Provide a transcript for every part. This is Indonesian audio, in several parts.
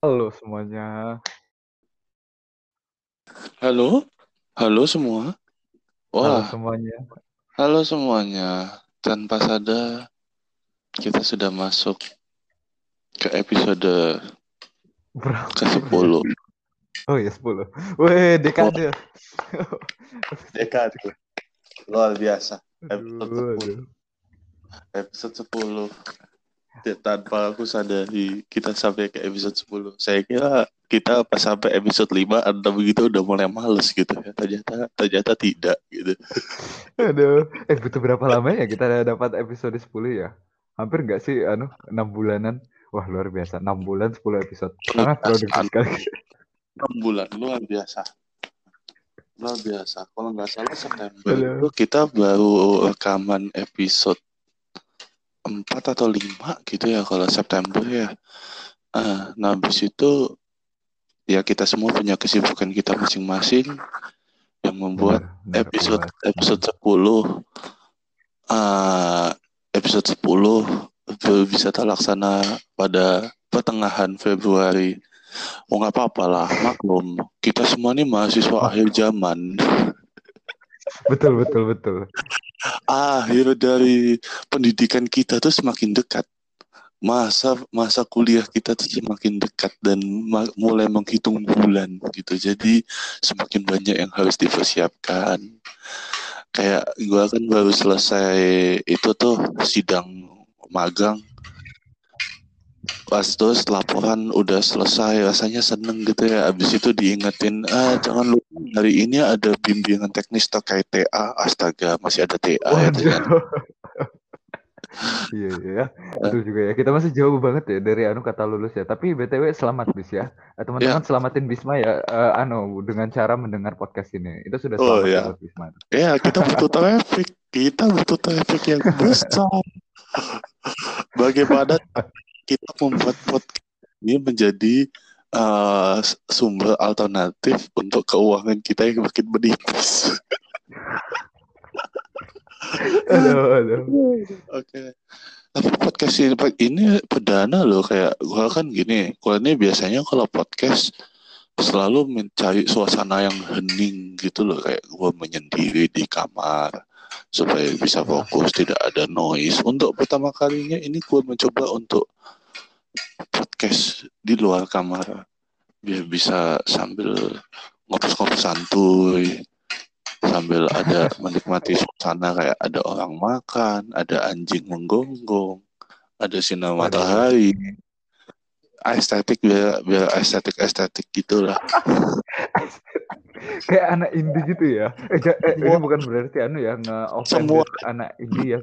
Halo semuanya. Halo, halo semua. Halo Wah, semuanya. halo semuanya. Tanpa sadar, kita sudah masuk ke episode Berapa? ke-10. Oh ya 10. Weh, dekade. Dekade. Luar biasa. Aduh, Episode 10. aduh. Episode 10. Ya, Tanpa aku sadari, kita sampai ke episode 10. Saya kira kita pas sampai episode 5 atau begitu udah mulai males gitu ya. Ternyata ternyata tidak gitu. Aduh. Eh butuh berapa lama ya kita dapat episode 10 ya? Hampir nggak sih anu 6 bulanan? Wah, luar biasa. 6 bulan 10 episode. Sangat produktif sekali. 6 bulan luar biasa. Luar biasa. Kalau nggak salah September Halo. itu kita baru rekaman episode 4 atau 5 gitu ya kalau September ya. Ah, nah habis itu ya kita semua punya kesibukan kita masing-masing yang membuat Benar, benar, episode benar. episode 10 ah, episode 10 baru bisa terlaksana pada pertengahan Februari. Oh nggak apa-apa lah, maklum. Kita semua ini mahasiswa akhir zaman. Betul, betul, betul. Akhir dari pendidikan kita tuh semakin dekat. Masa masa kuliah kita tuh semakin dekat dan mulai menghitung bulan gitu. Jadi semakin banyak yang harus dipersiapkan. Kayak gua kan baru selesai itu tuh sidang magang. Pas terus laporan udah selesai rasanya seneng gitu ya. Abis itu diingetin, ah jangan lupa hari ini ada bimbingan teknis terkait TA. Astaga masih ada TA ya ternyata. Waduh. Iya, iya. Betul juga ya. Kita masih jauh banget ya dari anu kata lulus ya. Tapi BTW selamat bis ya. Eh, Ya, Teman-teman selamatin Bisma ya eh, anu dengan cara mendengar podcast ini. Itu sudah oh selamat ya ya. buat Bisma. Ya, kita butuh traffic. Kita butuh traffic yang besar. Bagaimana kita membuat podcast ini menjadi uh, sumber alternatif untuk keuangan kita yang makin menipis. Aduh, aduh. Oke. Tapi podcast ini, ini perdana loh kayak gua kan gini, gua ini biasanya kalau podcast selalu mencari suasana yang hening gitu loh kayak gua menyendiri di kamar supaya bisa fokus tidak ada noise. Untuk pertama kalinya ini gua mencoba untuk podcast di luar kamar biar bisa sambil ngobrol-ngobrol santuy sambil ada menikmati suasana kayak ada orang makan, ada anjing menggonggong, ada sinar matahari. Estetik biar biar estetik estetik gitulah. Kayak anak indie gitu ya. Eh, eh, ini bukan berarti anu ya nge Semua- anak indie ya.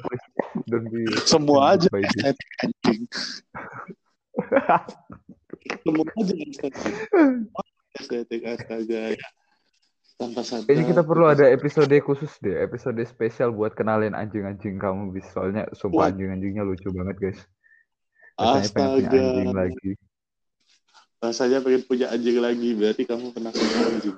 Don't be Semua aja estetik anjing. Semua aja estetik. Estetik astaga. Tanpa sadar. Kayaknya kita perlu ada episode khusus deh, episode spesial buat kenalin anjing-anjing kamu bis. Soalnya sumpah anjing-anjingnya lucu banget guys. Rasanya pengen punya Astaga. anjing lagi. Rasanya pengen punya anjing lagi. Berarti kamu pernah punya anjing.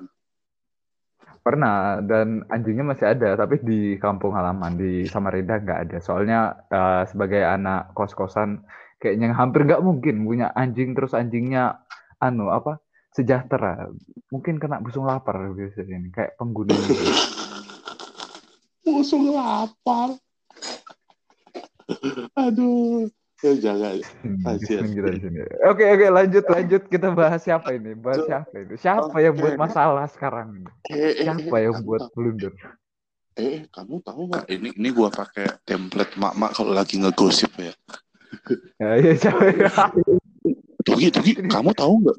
Pernah dan anjingnya masih ada, tapi di kampung halaman di Samarinda nggak ada. Soalnya eh, sebagai anak kos-kosan kayaknya hampir nggak mungkin punya anjing terus anjingnya anu apa sejahtera. Mungkin kena busung lapar biasanya ini kayak pengguna gitu. Musuh lapar. Aduh. Ya jangan. Hmm, Kasihan. Bismillah kita di sini. Oke oke lanjut lanjut kita bahas siapa ini? Bahas siapa ini? Siapa yang buat masalah sekarang ini? Siapa yang buat blunder? Eh, kamu tahu nggak? Ini ini gua pakai template mak-mak kalau lagi ngegosip ya. Ya, iya siapa? Tugi, Tugi, kamu tahu nggak?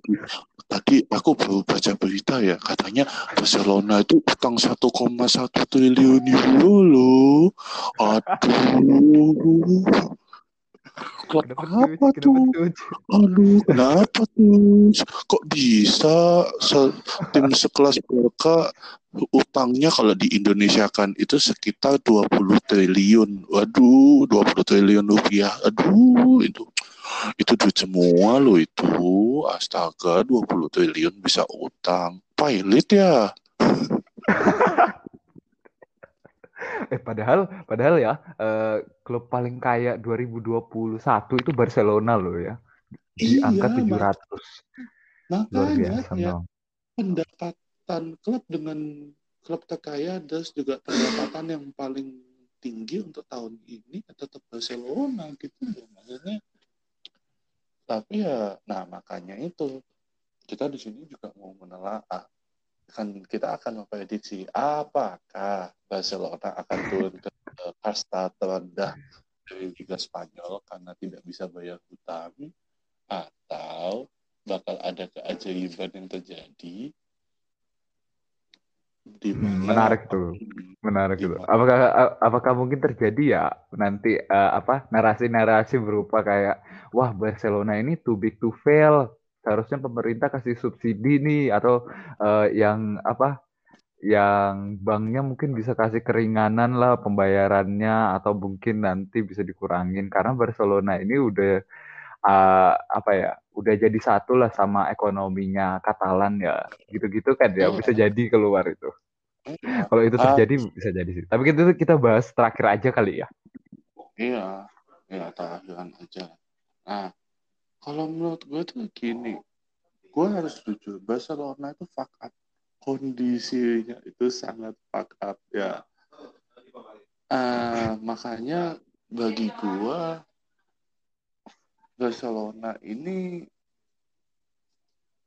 Tadi aku baru baca berita ya, katanya Barcelona itu utang 1,1 triliun euro loh. Aduh. Klub Kenapa apa tuh? Aduh, kenapa tuh? Kok bisa se- tim sekelas Barca utangnya kalau di Indonesia kan itu sekitar 20 triliun. Waduh, 20 triliun rupiah. Aduh, itu itu duit semua loh itu. Astaga, 20 triliun bisa utang. Pilot ya. Eh padahal padahal ya eh, klub paling kaya 2021 itu Barcelona loh ya. di Iya, angka mak- 700. Luar makanya biasa, ya Bang. pendapatan klub dengan klub terkaya dan juga pendapatan yang paling tinggi untuk tahun ini ya tetap Barcelona gitu loh maksudnya tapi ya nah makanya itu kita di sini juga mau menelaah kan kita akan memprediksi apakah Barcelona akan turun ke kasta terendah dari Liga Spanyol karena tidak bisa bayar hutang atau bakal ada keajaiban yang terjadi di Hmm, menarik tuh. Menarik mana Apakah apakah mungkin terjadi ya nanti eh, apa narasi-narasi berupa kayak wah Barcelona ini too big to fail. Seharusnya pemerintah kasih subsidi nih atau eh, yang apa yang banknya mungkin bisa kasih keringanan lah pembayarannya atau mungkin nanti bisa dikurangin. Karena Barcelona ini udah eh, apa ya udah jadi satu lah sama ekonominya Katalan ya. Gitu-gitu kan ya iya. bisa jadi keluar itu. iya. Kalau itu ah. terjadi bisa jadi sih. Tapi itu kita bahas terakhir aja kali ya. iya. Iya terakhiran aja. Nah kalau menurut gue tuh gini gue harus jujur Barcelona itu fuck up. Kondisinya itu sangat fuck up ya. Ah, makanya bagi gue Barcelona ini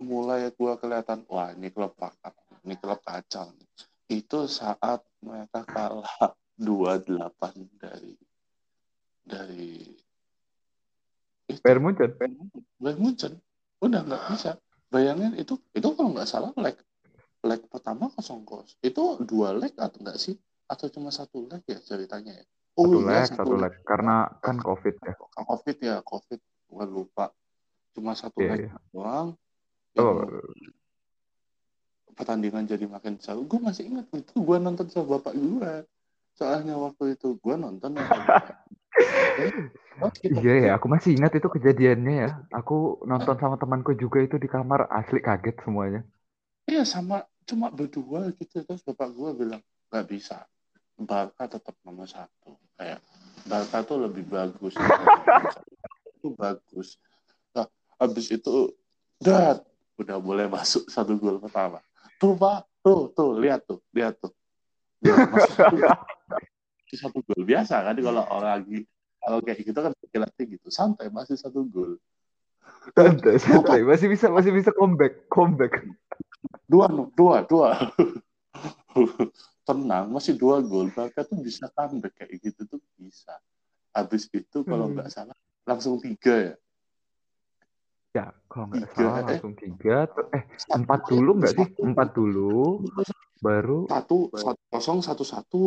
mulai gue kelihatan wah ini klub fuck up ini klub kacau. Itu saat mereka kalah 2-8 dari dari Bayern Munchen. Munchen udah nggak bisa. Bayangin itu itu kalau nggak salah leg leg pertama kosong kos. Itu dua leg atau enggak sih? Atau cuma satu leg ya ceritanya ya? Oh Satu iya leg, satu satu leg leg. Karena kan COVID ya. covid ya covid. Gue lupa. Cuma satu Iya, leg iya. doang. Oh, pertandingan jadi makin seru gue masih ingat itu. Gue nonton sama bapak gue soalnya waktu itu gue nonton iya ya, aku masih ingat itu kejadiannya ya. Aku nonton sama temanku juga itu di kamar, asli kaget semuanya. Iya sama cuma berdua gitu. Terus bapak gue bilang nggak bisa. Barca tetap nomor satu. Kayak Barca tuh lebih bagus. Itu bagus. Nah habis itu udah udah boleh masuk satu gol pertama. Tuh pak. Tuh tuh lihat tuh lihat tuh. Dia masuk. gol. Masih satu gol biasa kan kalau orang lagi kalau kayak gitu kan latih gitu santai masih satu gol Santai, santai. Masih bisa, masih bisa comeback, comeback. dua dua dua tenang masih dua gol Barca tuh bisa comeback kayak gitu tuh bisa habis itu kalau Hmm. nggak salah langsung tiga ya Ya, kalau nggak salah eh. langsung tiga, eh empat dulu nggak sih? Empat dulu, baru. satu satu kosong satu satu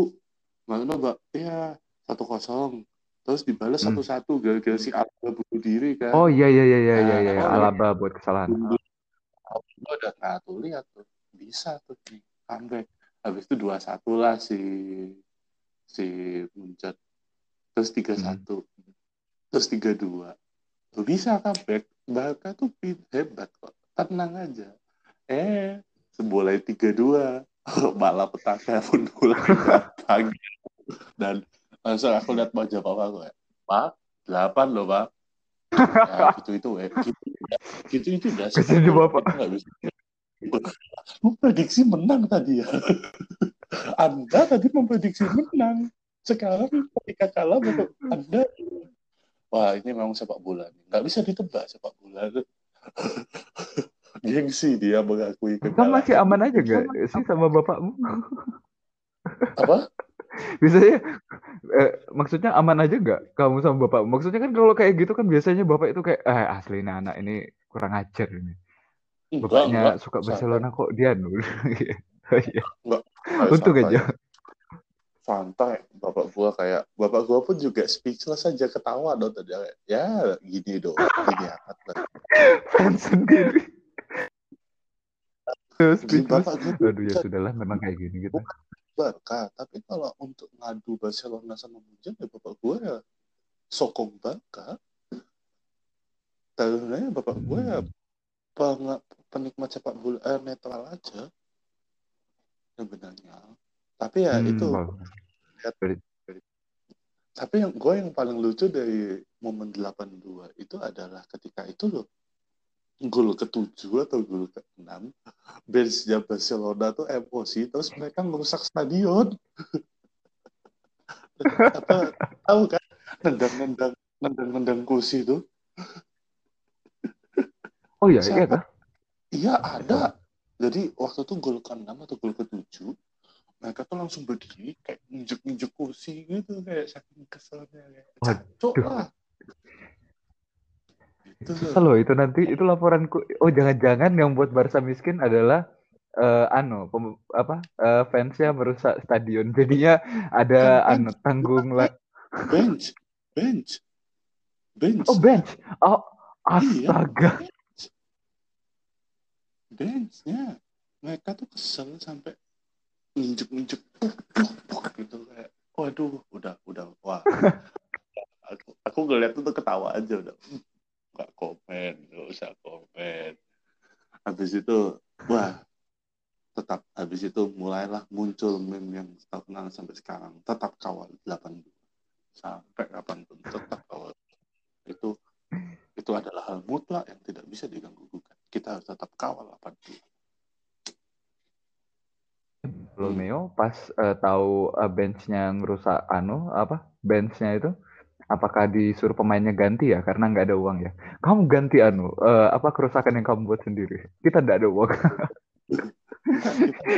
mbak ya satu kosong. Terus dibalas Hmm. satu satu gara-gara si Alba bunuh diri kan. Oh iya iya iya iya iya, iya. Nah, Alaba buat kesalahan. gue udah nah tuh lihat tuh. Bisa tuh nih comeback. Habis itu dua satu lah si si Munchen terus tiga satu terus tiga dua bisa comeback. Barca tuh hebat kok. Tenang aja. Eh semulai tiga dua malah petaka pun datang dan langsung aku lihat wajah papa gue pak delapan loh pak. Ya, gitu itu eh. Gitu gitu itu udah Kasihan bapak. Itu nggak bisa. Lu prediksi menang tadi ya. Anda tadi memprediksi menang. Sekarang ketika kalah bapak anda. Wah ini memang sepak bola nggak bisa ditebak sepak bola. Gengsi dia mengakui Kamu kekalahan. masih aman aja gak sih sama bapakmu? apa Biasanya, eh, maksudnya aman aja nggak kamu sama bapak? Maksudnya kan kalau kayak gitu kan biasanya bapak itu kayak, eh asli ini anak ini kurang ajar ini. enggak Bapaknya enggak suka Santai. Barcelona kok dia nul. Oh iya. Enggak, Untung santai. aja. santai bapak gua kayak bapak gua pun juga speechless aja ketawa dong tadi ya gini dong gini amat lah Fans sendiri. Speechless. bapak gua Aduh ya sudahlah memang kayak gini gitu. Barca tapi kalau untuk ngadu Barcelona sama Munchen ya bapak gua ya sokong Barca sebenarnya bapak gua ya Hmm. peng- penikmat sepak bola eh, netral aja. Sebenarnya. Tapi ya Hmm, itu. bagus. tapi yang gue yang paling lucu dari momen 82 itu adalah ketika itu loh gol ketujuh atau gol keenam benchnya Barcelona tuh emosi terus mereka merusak stadion. Apa tahu kan? Nendang-nendang nendang-nendang kursi itu. Oh iya iya kan? Iya ada. Jadi waktu itu gol ke-6 atau gol ke-7 mereka tuh langsung berdiri kayak nginjek-nginjek kursi gitu kayak saking keselnya kayak cacok lah itu loh itu nanti itu laporanku. Oh jangan-jangan yang buat Barca miskin adalah uh, anu pem, apa uh, fansnya merusak stadion. Jadinya ada kan, anu tanggung lah. Bench. Bench. Bench. Oh bench? Oh astaga. Iya, benchnya mereka tuh kesel sampai injek-injek gitu kayak waduh udah udah wah. Aku aku ngeliat tuh ketawa aja udah nggak komen nggak usah komen. Habis itu wah tetap habis itu mulailah muncul meme yang terkenal sampai sekarang. Tetap kawal 82 sampai kapan pun tetap kawal. Itu itu adalah hal mutlak yang tidak bisa diganggu gugat kita harus tetap kawal 82 Romeo pas uh, tahu uh, benchnya ngerusak anu apa benchnya itu apakah disuruh pemainnya ganti ya? Karena nggak ada uang ya kamu ganti anu uh, apa kerusakan yang kamu buat sendiri. Kita nggak ada uang.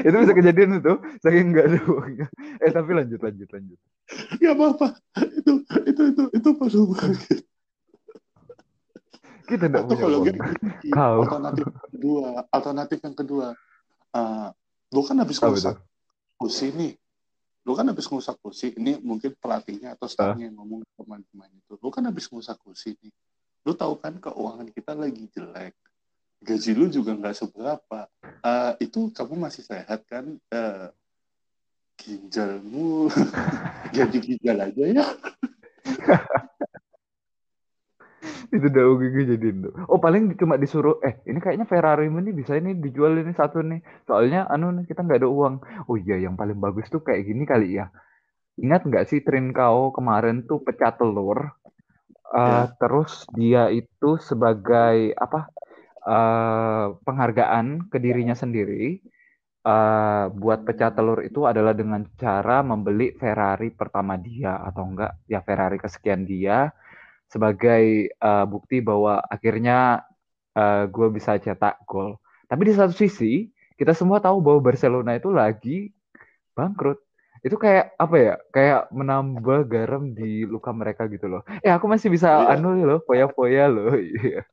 Itu bisa kejadian itu saking nggak ada uangnya. Eh tapi lanjut lanjut lanjut. Ya apa apa itu itu itu itu perlu banget kita tidak punya uang. gitu, kau. alternatif kedua alternatif yang kedua. Uh, lu kan habis ngusak kursi nih. Lu kan habis ngusak kursi ini mungkin pelatihnya atau staffnya yang ngomong ke pemain-pemain itu. Lu kan habis ngusak kursi nih lu tahu kan keuangan kita lagi jelek gaji lu juga nggak seberapa. Uh, itu kamu masih sehat kan? Uh, ginjalmu jadi ginjal aja ya. Itu udah gue jadiin tuh. Oh paling cuma disuruh eh ini kayaknya Ferrari ini bisa ini dijual ini satu nih. Soalnya anu kita nggak ada uang. Oh iya yang paling bagus tuh kayak gini kali ya. Ingat nggak sih Trincao kemarin tuh pecah telur uh, ya. terus dia itu sebagai apa uh, penghargaan ke dirinya sendiri uh, buat pecah telur itu adalah dengan cara membeli Ferrari pertama dia atau enggak ya Ferrari kesekian dia sebagai uh, bukti bahwa akhirnya uh, gue bisa cetak gol. Tapi di satu sisi kita semua tahu bahwa Barcelona itu lagi bangkrut. Itu kayak apa ya? Kayak menambah garam di luka mereka gitu loh. Eh aku masih bisa yeah. anu loh, foya-foya loh. Iya.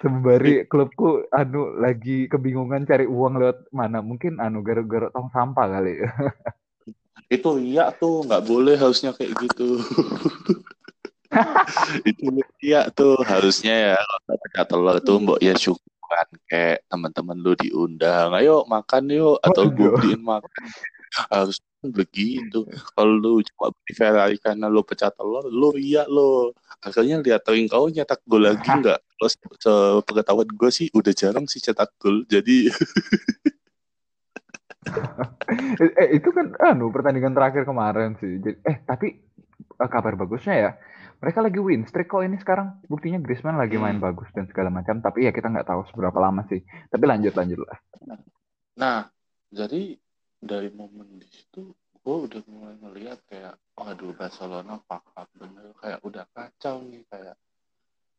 Sembari klubku anu lagi kebingungan cari uang lewat mana? Mungkin anu gara-gara tong sampah kali ya. Itu iya tuh nggak boleh harusnya kayak gitu. itu iya tuh harusnya ya kalau telur tuh mbok ya syukuran kayak teman-teman lu diundang ayo makan yuk atau gue beliin makan harus begitu kalau lu cuma beli Ferrari karena lu pecah telur lu iya lo akhirnya lihat kau nyetak gol lagi nggak? Terus sepengetahuan gue sih udah jarang sih cetak gol jadi eh itu kan anu pertandingan terakhir kemarin sih. Eh tapi eh, kabar bagusnya ya mereka lagi win streak kok ini sekarang. Buktinya Griezmann lagi main hmm. bagus dan segala macam tapi ya kita nggak tahu seberapa lama sih. Tapi lanjut lanjut lah. Nah jadi dari momen di situ gue udah mulai ngeliat kayak waduh Barcelona pakak bener. Kayak udah kacau nih kayak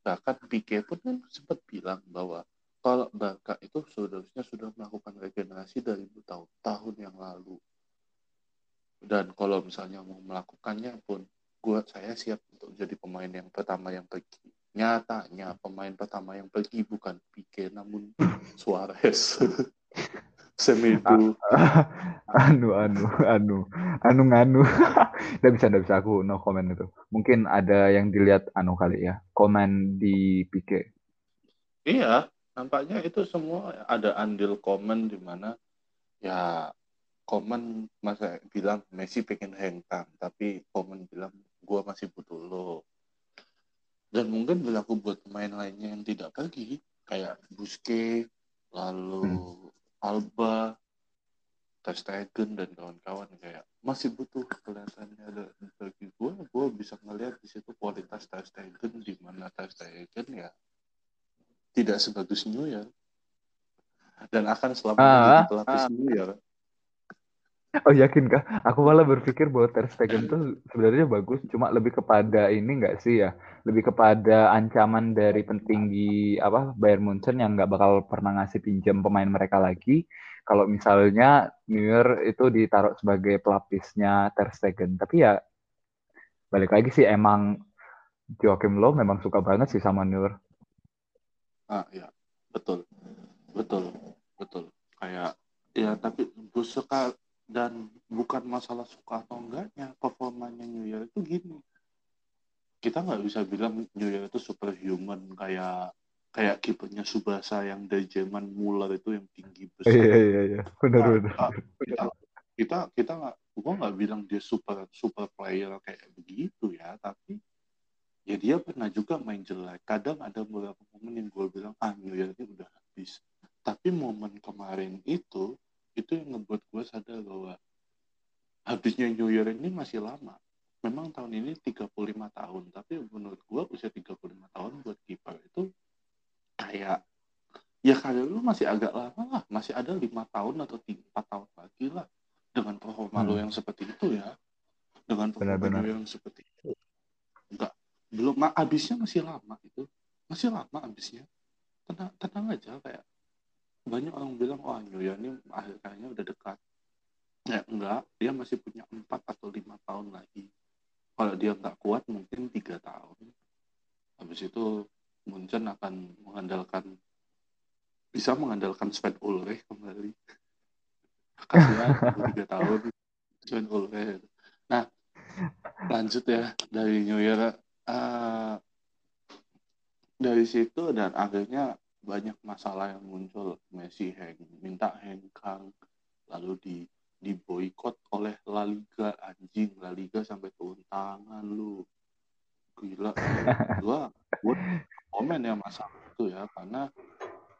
bahkan Pique pun kan sempat bilang bahwa kalau Barca itu seharusnya sudah melakukan regenerasi dari tahun tahun yang lalu. Dan kalau misalnya mau melakukannya pun gue saya siap untuk jadi pemain yang pertama yang pergi. Nyatanya pemain pertama yang pergi bukan Pique namun Suarez Semedo. anu anu anu anu nganu. Tidak bisa tidak bisa. Aku no comment itu. Mungkin ada yang dilihat anu kali ya. Komen di Pique iya nampaknya itu semua ada andil komen di mana ya komen masa bilang Messi pengen hengkang tapi komen bilang gue masih butuh lo. Dan mungkin berlaku buat pemain lainnya yang tidak pergi kayak Busquets lalu hmm. Alba, Ter Stegen dan kawan-kawan. Kayak masih butuh kelihatannya ada bagi gue gue bisa ngelihat di situ kualitas Ter Stegen di mana Ter Stegen ya tidak sebagus New Year dan akan selamanya Ah, jadi pelapis New Year Oh yakin kah? Aku malah berpikir bahwa Ter Stegen tuh sebenarnya bagus, cuma lebih kepada ini nggak sih ya? Lebih kepada ancaman dari pentinggi apa Bayern Munchen yang nggak bakal pernah ngasih pinjam pemain mereka lagi. Kalau misalnya Neuer itu ditaruh sebagai pelapisnya Ter Stegen, tapi ya balik lagi sih emang Joachim Low memang suka banget sih sama Neuer. ah ya betul betul betul kayak ya tapi gue suka dan bukan masalah suka atau enggaknya performanya New Year itu gini. Kita nggak bisa bilang New Year itu superhuman kayak kayak kipernya Subasa yang dari zaman Muller itu yang tinggi besar. Iya iya iya, benar Nah, benar. ah, kita kita kita nggak gua nggak bilang dia super super player kayak begitu ya tapi ya dia pernah juga main jelek. Kadang ada beberapa momen yang gue bilang ah New Year ini udah habis. Tapi momen kemarin itu itu yang ngebuat gue sadar bahwa habisnya New Year ini masih lama. Memang tahun ini 35 tahun tapi menurut gue usia 35 tahun buat kiper itu kayak ya kayak lu masih agak lama lah. Masih ada lima tahun atau empat tahun lagi lah dengan performa lu Hmm. yang seperti itu ya. Dengan performa lu yang seperti itu. Enggak belum ma- abisnya masih lama itu. Masih lama abisnya tenang tenang aja kayak banyak orang bilang wah New Year ini akhirnya udah dekat. Ya enggak. Dia masih punya empat atau lima tahun lagi. Kalau dia nggak kuat mungkin tiga tahun. Habis itu Munchen akan mengandalkan bisa mengandalkan Sven Ulreich kembali. Kasihan tiga tahun Sven Ulreich nah lanjut ya dari New Year eh, dari situ dan akhirnya banyak masalah yang muncul. Messi hang minta hengkang lalu di di boykot oleh La Liga. Anjing La Liga sampai turun tangan lu. Gila. Gua gua komen ya masalah itu ya karena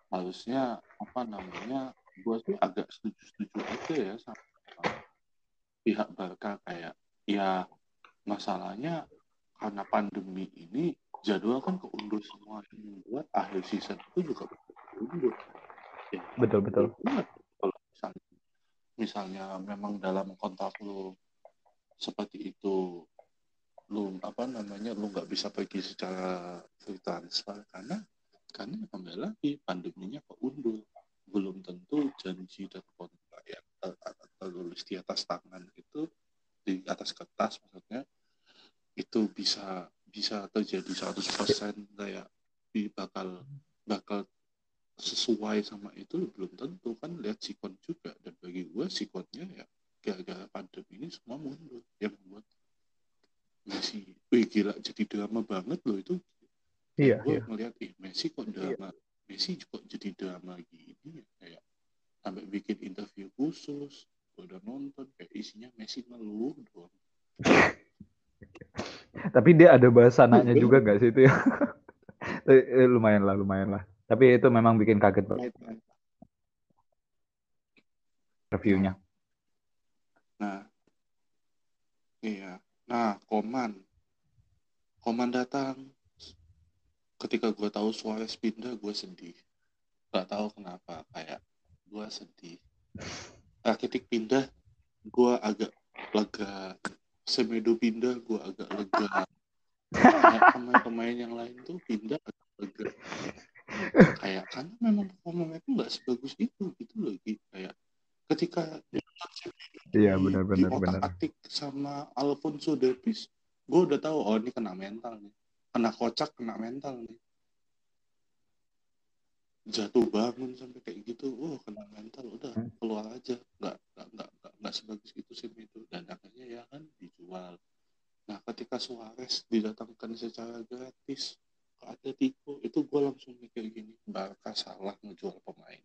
harusnya apa namanya gua sih agak setuju-setuju aja ya sama pihak Barca. Kayak ya masalahnya karena pandemi ini jadwal kan keundur semua. Yang membuat akhir season itu juga keundur. Ya, Betul betul. banget. Kalau misalnya misalnya memang dalam kontrak lu seperti itu lu apa namanya lu nggak bisa pergi secara free transfer karena karena kembali lagi pandeminya keundur. Belum tentu janji dan kontrak yang ter- ter- tertulis di atas tangan itu di atas kertas maksudnya itu bisa bisa terjadi 100% kayak di bakal bakal sesuai sama itu belum tentu kan lihat sikon juga. Dan bagi gue sikonnya ya gara-gara pandemi ini semua mundur. Yang membuat Messi wih gila jadi drama banget loh itu. Iya gue iya. ngeliat ih Messi kok drama Messi kok jadi drama gini ya? Kayak sampai bikin interview khusus gue udah nonton kayak isinya Messi ngeluh doang Tapi dia ada bahasa anaknya Iya. juga nggak sih itu ya? Eh, lumayan lah, lumayan lah. Tapi itu memang bikin kaget banget reviewnya. Nah, iya. Nah, Koman. Koman datang. Ketika gue tahu Suarez pindah, gue sedih. Gak tahu kenapa. Kayak gue sedih. Rakitic pindah, gue agak lega. Semedo pindah, gue agak lega. Pemain-pemain yang lain tuh pindah agak lega. Kayak karena memang performa mereka nggak sebagus itu gitu loh. Gi. Kayak ketika Iya benar-benar benar. otak-atik sama Alfonso Davies gue udah tahu oh ini kena mental nih kena kocak kena mental nih jatuh bangun sampai kayak gitu oh kena mental udah Hmm. keluar aja. Nggak nggak nggak nggak, nggak sebagus itu sih itu dan akhirnya ya kan dijual. Nah ketika Suarez didatangkan secara gratis ke Atletico itu gue langsung mikir gini Barca salah ngejual pemain.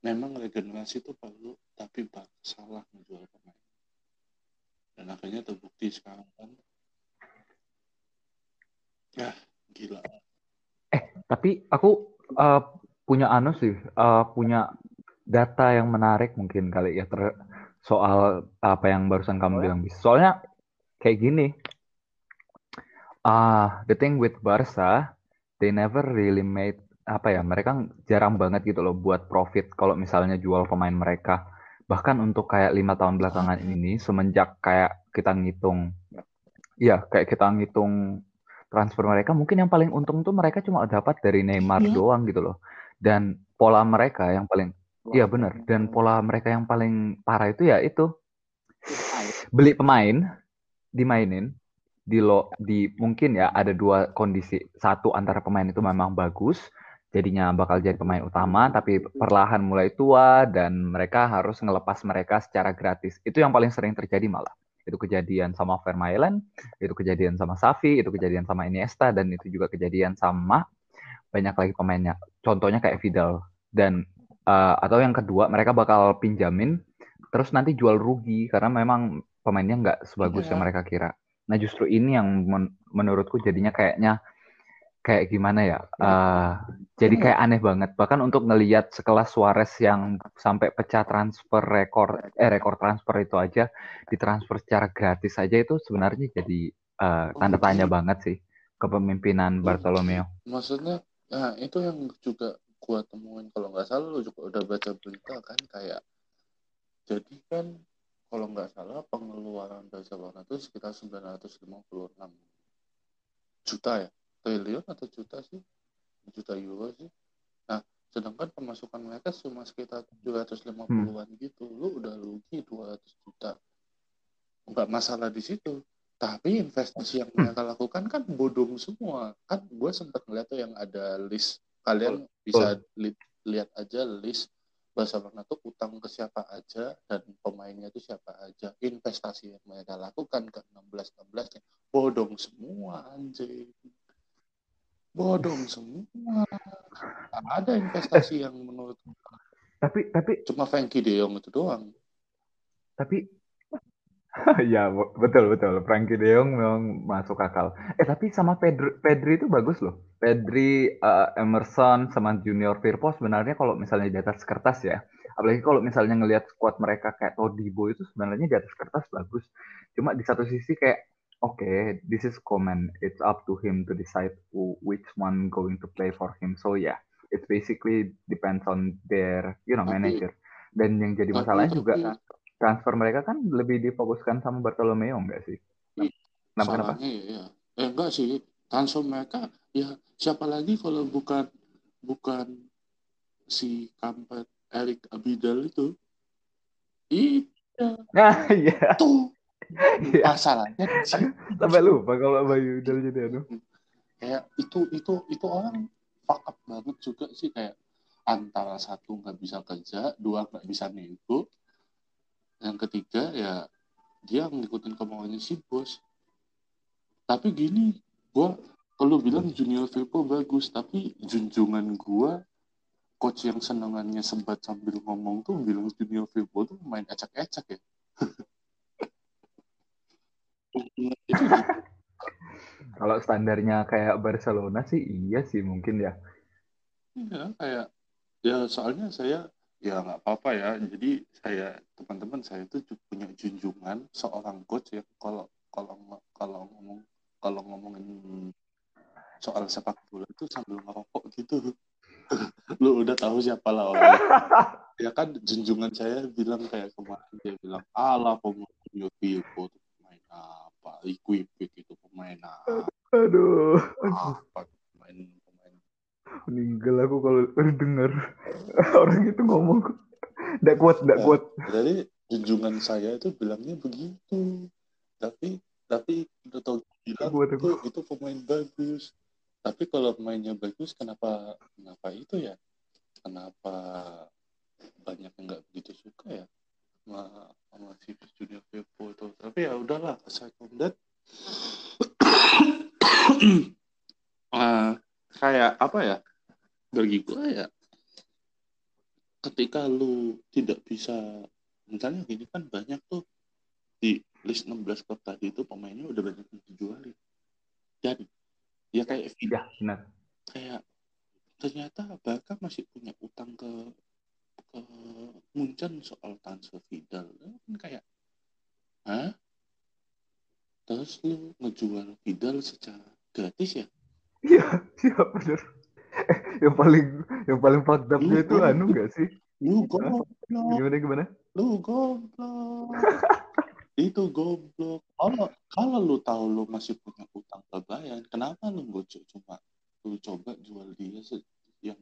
Memang regenerasi itu perlu tapi Barca salah ngejual pemain. Dan akhirnya terbukti sekarang kan ya gila. Tapi aku eh, punya anu sih, eh, punya data yang menarik mungkin kali ya ter- soal apa yang barusan kamu bilang bis. Soalnya kayak gini. Ah, uh, the thing with Barca, they never really made apa ya mereka jarang banget gitu loh buat profit kalau misalnya jual pemain mereka bahkan untuk kayak lima tahun belakangan ini semenjak kayak kita ngitung ya kayak kita ngitung transfer mereka mungkin yang paling untung tuh mereka cuma dapat dari Neymar yeah. doang gitu loh dan pola mereka yang paling iya benar dan pola mereka yang paling parah itu ya itu. Beli pemain. Dimainin di lo di mungkin ya ada dua kondisi. Satu antara pemain itu memang bagus jadinya bakal jadi pemain utama tapi perlahan mulai tua dan mereka harus ngelepas mereka secara gratis. Itu yang paling sering terjadi malah. Itu kejadian sama Vermaelen, itu kejadian sama Safi, itu kejadian sama Iniesta, dan itu juga kejadian sama banyak lagi pemainnya. Contohnya kayak Vidal. Dan uh, atau yang kedua, mereka bakal pinjamin, terus nanti jual rugi karena memang pemainnya nggak sebagus yeah. yang mereka kira. Nah justru ini yang men menurutku jadinya kayaknya kayak gimana ya? Uh, jadi kayak aneh banget. Bahkan untuk ngelihat sekelas Suarez yang sampai pecah transfer rekor, eh rekor transfer itu aja ditransfer secara gratis saja itu sebenarnya jadi uh, tanda tanya banget sih kepemimpinan Bartolomeo. Maksudnya, nah itu yang juga gua temuin. Kalau nggak salah lu juga udah baca berita kan kayak jadi kan kalau nggak salah pengeluaran Barcelona itu sekitar 956 juta ya? Triliun atau juta sih? Juta euro sih. Nah sedangkan pemasukan mereka cuma sekitar 750-an hmm. gitu. Lu udah rugi 200 juta. Nggak masalah di situ tapi investasi yang mereka lakukan kan bodong semua. Kan gue sempat ngeliat tuh yang ada list. Kalian bisa li lihat aja list Barcelona tuh utang ke siapa aja dan pemainnya itu siapa aja. Investasi yang mereka lakukan ke 16 16 nya bodong semua anjing. Bodong semua. Ada investasi yang menurut tapi tapi cuma Frankie De Jong itu doang. Tapi ya betul betul. Frankie De Jong memang masuk akal. Eh tapi sama Pedri Pedri itu bagus loh. Pedri uh, Emerson sama Junior Firpo sebenarnya kalau misalnya di atas kertas ya. Apalagi kalau misalnya ngelihat squad mereka kayak Todibo itu sebenarnya di atas kertas bagus. Cuma di satu sisi kayak okay, this is common. It's up to him to decide who, which one going to play for him. So yeah, it basically depends on their, you know, manager. Dan yang jadi masalahnya juga transfer mereka kan lebih difokuskan sama Bartolomeo enggak sih? Kenapa kenapa? Iya, Eh enggak sih, transfer mereka ya siapa lagi kalau bukan bukan si kampet Eric Abidal itu. Iya. Nah, iya. Tuh Iya. masalahnya sampai lupa kalau Bayu udah jadi aduh kayak itu itu itu orang fuck up banget juga sih kayak antara satu nggak bisa kerja dua nggak bisa nego yang ketiga ya dia ngikutin kemauannya si bos tapi gini gua kalau bilang Junior Firpo bagus tapi junjungan gua coach yang senengannya sempat sambil ngomong tuh bilang Junior Firpo tuh main acak-acak ya Kalau standarnya kayak Barcelona sih iya sih mungkin ya. Iya kayak ya soalnya saya ya nggak apa-apa ya. Jadi saya teman-teman saya itu punya junjungan seorang coach ya kalau kalau kalau ngomong kalau ngomongin soal sepak bola itu sambil ngerokok gitu. Lu udah tahu siapa lah orang. ya kan junjungan saya bilang kayak kemarin dia bilang ala pemain Vivo apa Equipik itu pemain apa aduh apa pemain pemain meninggal aku kalau dengar orang itu ngomong tidak kuat tidak nah, kuat. jadi junjungan saya itu bilangnya begitu. Tapi tapi udah tahu bilang itu, itu pemain bagus. Tapi kalau pemainnya bagus kenapa kenapa itu ya? Kenapa banyak yang nggak begitu suka ya? Sama sama si Junior Pepo itu. Tapi ya udahlah from that uh, kayak apa ya bagi gue ya ketika lu tidak bisa misalnya gini kan banyak tuh di list 16 klub tadi itu pemainnya udah banyak yang dijualin. Dan ya kayak ya, benar. kayak ternyata Barca masih punya utang ke ke Munchen soal transfer Vidal. Kan kayak hah? Terus lu ngejual Vidal secara gratis ya Iya, iya bener. Eh, yang paling yang paling fucked Lu itu anu gak sih? lu goblok Gimana gimana? lu goblok itu goblok kalau kalau lu tahu lu masih punya utang kebayan kenapa lu co- cuma lu coba jual dia yang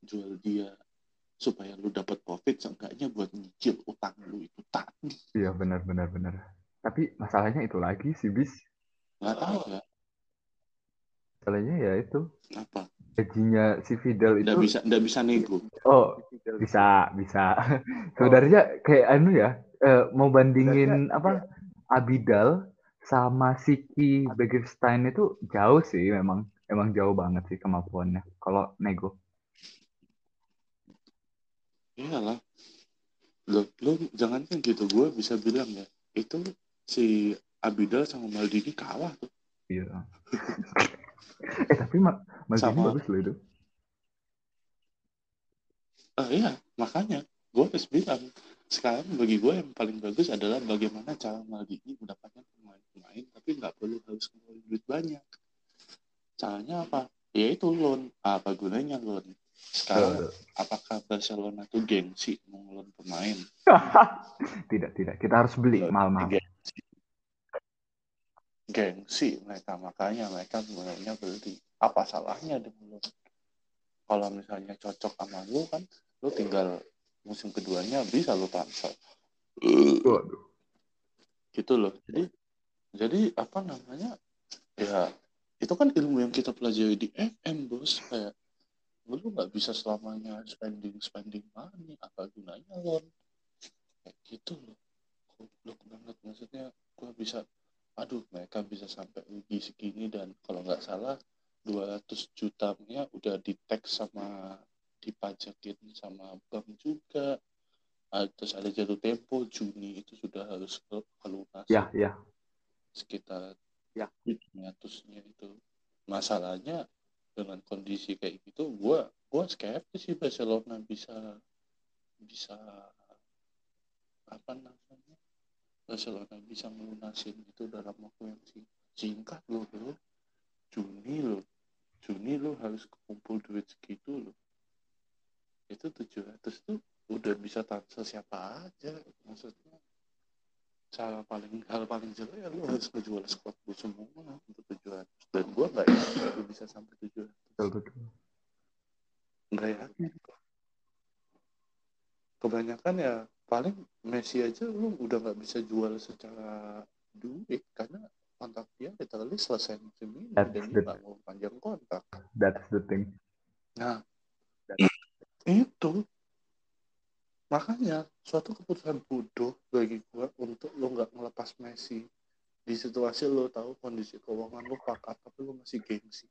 jual dia supaya lu dapat profit seenggaknya buat nyicil utang lu itu tadi Iya benar benar benar. Tapi masalahnya itu lagi sih bis. nggak tahu ya Masalahnya ya itu. Apa? Gajinya si Fidel itu nggak bisa nggak bisa nego. Oh bisa bisa. Sebenarnya kayak anu ya eh, mau bandingin apa Abidal sama Siki Begiristain itu jauh sih memang. Emang jauh banget sih kemampuannya kalau nego. iyalah. Lu, lu jangan kan gitu. Gue bisa bilang ya itu si Abidal sama Maldini kalah tuh. Iya. eh tapi Ma Maldini Sama- bagus loh itu. Ah iya, makanya gue harus bilang sekarang bagi gue yang paling bagus adalah bagaimana cara Maldini mendapatkan pemain-pemain tapi nggak perlu harus ngeluarin duit banyak. Caranya apa? Ya itu loan. Apa gunanya loan? Sekarang apakah Barcelona tuh gengsi mau ngeloan pemain? tidak tidak kita harus beli mahal-mahal. Gengsi. Mereka makanya mereka mulainya beli. Apa salahnya loan? Kalau misalnya cocok sama lu kan, lu tinggal musim keduanya bisa lu transfer. Waduh. gitu loh jadi jadi apa namanya ya itu kan ilmu yang kita pelajari di FM bos kayak lu nggak bisa selamanya spending spending money apa gunanya loan kayak gitu loh goblok banget maksudnya gua bisa aduh mereka bisa sampai rugi segini dan kalau nggak salah 200 jutanya udah di tax sama dipajakin sama bank juga Ah, terus ada jatuh tempo Juni itu sudah harus ke kelunas Ya ya. sekitar Ya. 500-nya itu masalahnya dengan kondisi kayak gitu gua gua skeptis sih Barcelona bisa bisa apa namanya Barcelona bisa melunasin itu dalam waktu yang sing- singkat loh bro. Juni loh. Juni lo harus kumpul duit segitu loh. Itu 700 tuh udah bisa transfer siapa aja maksudnya. Cara paling hal paling jelek ya lu harus ngejual squad lu semua untuk 700 dan gua nggak yakin bisa sampai 700 Betul betul. nggak yakin. Kebanyakan ya paling Messi aja lu udah nggak bisa jual secara duit karena kontrak dia literally selesai musim ini That's dan dia nggak mau panjang kontrak That's the thing. Nah, itu makanya suatu keputusan bodoh bagi gua untuk lo nggak ngelepas Messi di situasi lo tahu kondisi keuangan lo pakat tapi lo masih gengsi.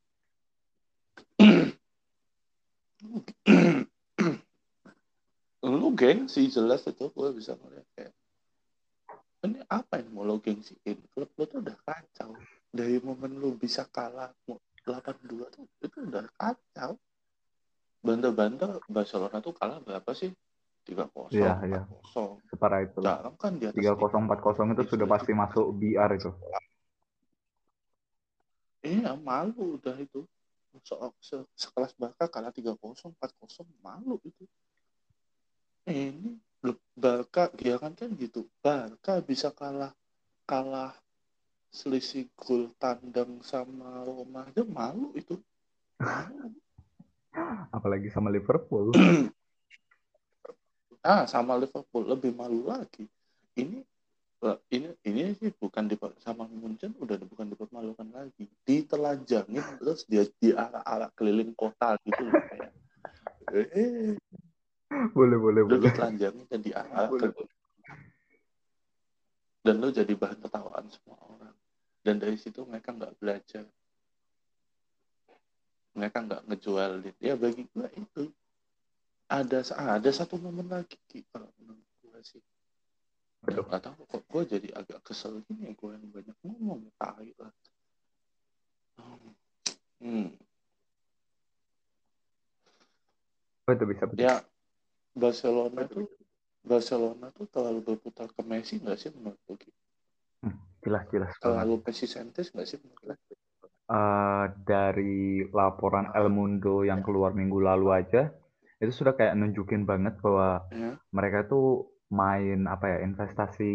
lo gengsi jelas itu gua bisa ngeliat kayak ini apa yang mau lo gengsiin klub lo tuh udah kacau dari momen lo bisa kalah 8-2 tuh itu udah kacau banter-banter Barcelona tuh kalah berapa sih? 3-0, Iya, iya. 4-0. Separah itu. Jarang kan di atas 30 40 itu sudah pasti masuk BR itu. Iya, malu udah itu. Se sekelas Barca kalah 3-0, 4-0, malu itu. Ini loh, Barca, ya kan kan gitu. Barca bisa kalah kalah selisih gol tandang sama Roma aja malu itu. Apalagi sama Liverpool. Ah, sama Liverpool lebih malu lagi. Ini eh, ini ini sih bukan di sama Munchen udah bukan dipermalukan lagi. Ditelanjangin terus dia diarak-arak keliling kota gitu kayak. Eh, boleh boleh lu boleh. ditelanjangin dan Boleh. ke- dan lu jadi bahan ketawaan semua orang. Dan dari situ mereka nggak belajar. Mereka nggak ngejualin. Ya bagi gua itu ada ada satu momen lagi kalau menurut gua sih. Betul. Gak tahu kok gue jadi agak kesel gini ya gue yang banyak ngomong tai lah. Hmm. Oh, itu bisa betul. Ya Barcelona tuh Barcelona tuh terlalu berputar ke Messi nggak sih menurut lu? Hmm, jelas jelas. Terlalu Messi sentris nggak sih menurut lu? Eh, dari laporan El Mundo yang keluar minggu lalu aja itu sudah kayak nunjukin banget bahwa Ya. mereka tuh main apa ya investasi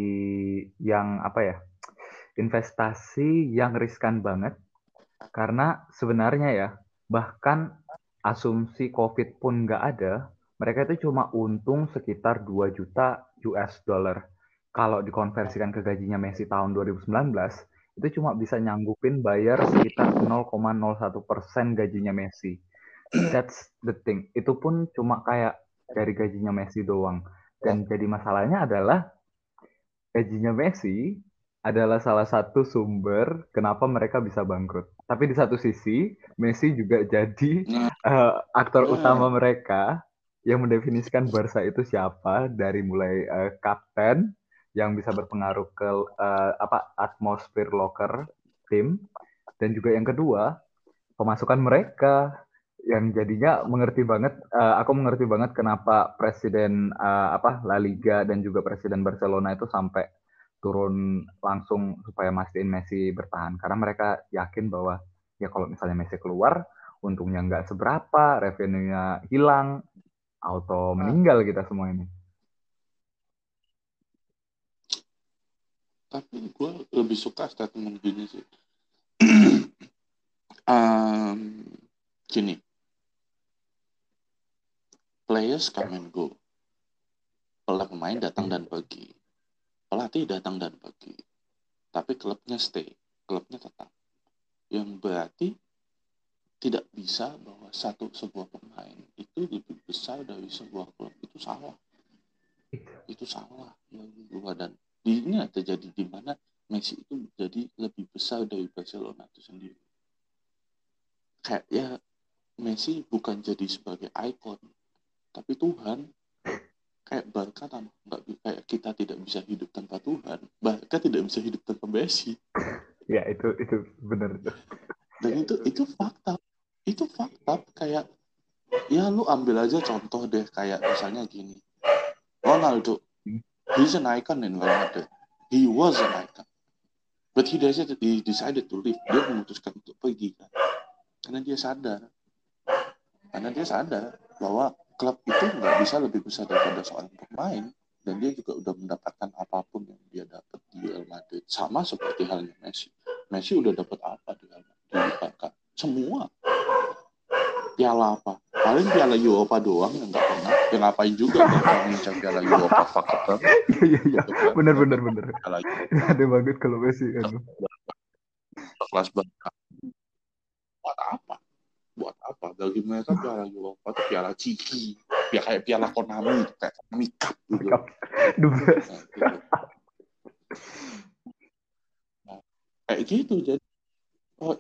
yang apa ya investasi yang riskan banget karena sebenarnya ya bahkan asumsi COVID pun nggak ada mereka itu cuma untung sekitar 2 juta US dollar kalau dikonversikan ke gajinya Messi tahun 2019 itu cuma bisa nyanggupin bayar sekitar 0,01 persen gajinya Messi. That's the thing. Itu pun cuma kayak dari gajinya Messi doang. Dan jadi masalahnya adalah gajinya Messi adalah salah satu sumber kenapa mereka bisa bangkrut. Tapi di satu sisi, Messi juga jadi uh, aktor utama mereka yang mendefinisikan Barca itu siapa dari mulai uh, kapten yang bisa berpengaruh ke uh, apa atmosfer locker tim dan juga yang kedua pemasukan mereka yang jadinya mengerti banget uh, aku mengerti banget kenapa presiden uh, apa La Liga dan juga presiden Barcelona itu sampai turun langsung supaya mastiin Messi bertahan. Karena mereka yakin bahwa ya kalau misalnya Messi keluar untungnya nggak seberapa revenue-nya hilang auto meninggal kita semua ini. Tapi gue lebih suka statement gini sih. Um, gini. Players come and go. Pemain datang dan pergi. Pelatih datang dan pergi. Tapi klubnya stay. Klubnya tetap. Yang berarti tidak bisa bahwa satu sebuah pemain itu lebih besar dari sebuah klub. Itu salah. Itu salah ya gua dan ini terjadi di mana Messi itu menjadi lebih besar dari Barcelona itu sendiri. Kayak ya Messi bukan jadi sebagai ikon tapi Tuhan. Kayak Barca nggak kayak kita tidak bisa hidup tanpa Tuhan. Barca tidak bisa hidup tanpa Messi. Ya itu itu benar. Dan itu itu fakta itu fakta kayak ya lu ambil aja contoh deh kayak misalnya gini. Ronaldo he's an icon in Madrid. He was an icon. But he decided he decided to leave. Dia memutuskan untuk pergi kan. Karena dia sadar. Karena dia sadar bahwa klub itu nggak bisa lebih besar daripada seorang pemain dan dia juga udah mendapatkan apa pun yang dia dapat di Real Madrid. Sama seperti halnya Messi. Messi udah dapat apa di Real Madrid? Semua piala apa? Paling piala Eropa doang yang nggak pernah. Ya ngapain juga Barca ngincar piala Eropa? Faktor iya iya benar benar benar piala ada banget kalau Messi kan kelas Barca buat apa? Buat apa? Bagi mereka piala Eropa itu piala ciki. Ya kayak piala Konami kayak Konami Cup gitu. The best Nah, gitu. Nah, kayak gitu. Jadi oh,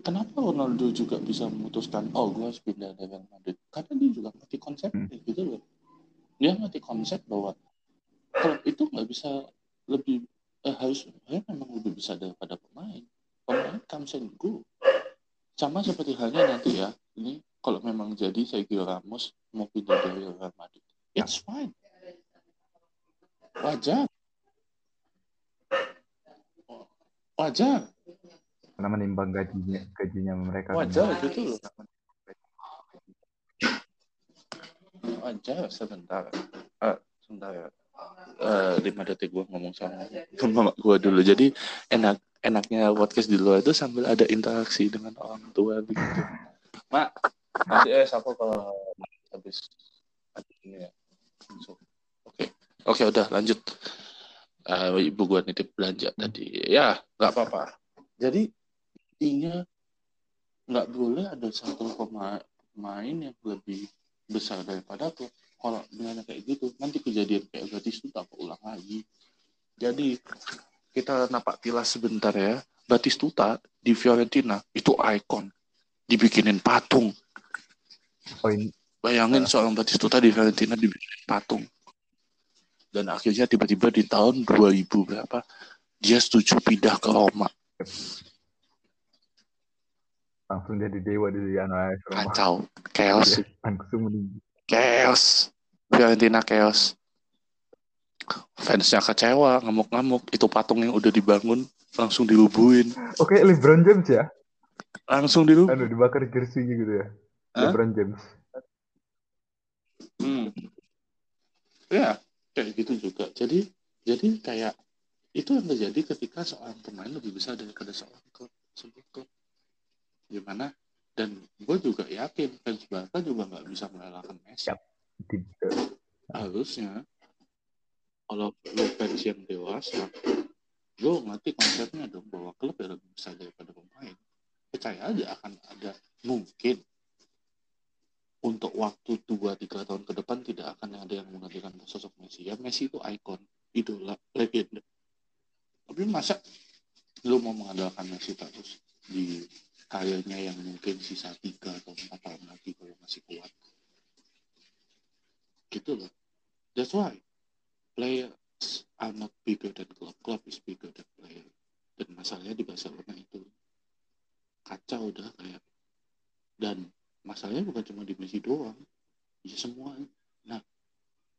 kenapa Ronaldo juga bisa memutuskan oh gue harus pindah dari Real Madrid? Karena dia juga ngerti konsep Hmm. gitu loh. Dia ngerti konsep bahwa klub itu nggak bisa lebih eh, harus harus memang lebih besar daripada pemain. Pemain comes and go. Sama seperti halnya nanti ya. Ini kalau memang jadi Sergio Ramos mau pindah dari Real Madrid it's fine. Wajar. Wajar karena menimbang gajinya gajinya mereka wajar gitu loh. Wajar sebentar. Eh sebentar ya. Eh, lima detik gue ngomong sama mama gue dulu. Jadi enak enaknya podcast di luar itu sambil ada interaksi dengan orang tua begitu mak nanti eh siapa kalau habis ini ya? Oke. Oke udah lanjut. Eh, ibu gue nitip belanja tadi. Ya nggak apa-apa. Jadi intinya nggak boleh ada satu pema- pemain yang lebih besar daripada klub kalau dengan kayak gitu nanti kejadian kayak Batistuta ulang lagi. Jadi kita napak tilas sebentar ya. Batistuta di Fiorentina itu ikon. Dibikinin patung. Poin. Bayangin seorang Batistuta di Fiorentina dibikinin patung. Dan akhirnya tiba-tiba di tahun 2000 berapa dia setuju pindah ke Roma langsung jadi dewa di Roma kacau chaos langsung meninggi chaos Fiorentina chaos fansnya kecewa ngamuk-ngamuk itu patung yang udah dibangun langsung dirubuhin Oke, LeBron James ya. langsung dirubuhin Anu dibakar jersey gitu ya. Hah? LeBron James. Hmm. Ya, kayak gitu juga. Jadi, jadi kayak itu yang terjadi ketika seorang pemain lebih besar daripada seorang klub, sebuah klub. Gimana? Dan gue juga yakin fans Barca juga nggak bisa mengalahkan Messi. Di- Harusnya kalau lo fans yang dewasa, lo ngerti konsepnya dong bahwa klub ya lebih besar daripada pemain. Percaya aja akan ada mungkin untuk waktu 2-3 tahun ke depan tidak akan ada yang menggantikan sosok Messi. Ya Messi itu ikon, idola, legenda. Tapi masa lu mau mengandalkan Messi terus di karirnya yang mungkin sisa 3 atau 4 tahun lagi kalau masih kuat. Gitu loh. That's why players are not bigger than club. Club is bigger than player. Dan masalahnya di Barcelona itu kacau udah kayak dan masalahnya bukan cuma di Messi doang ya semua nah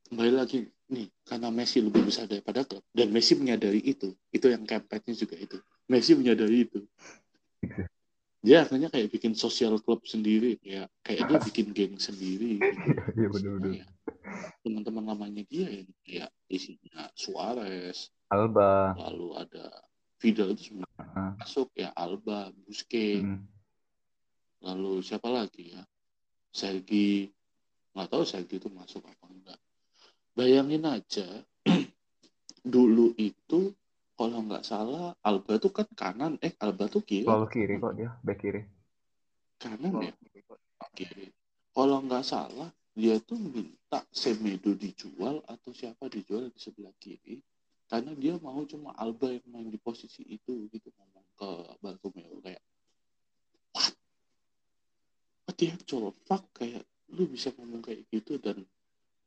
kembali lagi nih karena Messi lebih besar daripada klub dan Messi menyadari itu itu yang kampanye juga itu Messi menyadari itu dia akhirnya kayak bikin sosial klub sendiri kayak kayak dia bikin geng sendiri gitu. Iya benar-benar. Semua ya. teman-teman lamanya dia yang kayak isinya Suarez Alba. lalu ada Vidal itu semua Heeh. masuk ya Alba Busquets Mm. lalu siapa lagi ya Sergi nggak tahu Sergi itu masuk apa enggak bayangin aja dulu itu kalau nggak salah Alba tuh kan kanan. Eh Alba tuh kiri. Selalu kiri kok dia, back kiri. kanan ya? kiri. Kalau nggak salah dia tuh minta Semedo dijual atau siapa dijual di sebelah kiri karena dia mau cuma Alba yang main di posisi itu gitu ngomong ke Bartomeu kayak what? What the actual fuck? Kayak lu bisa ngomong kayak gitu dan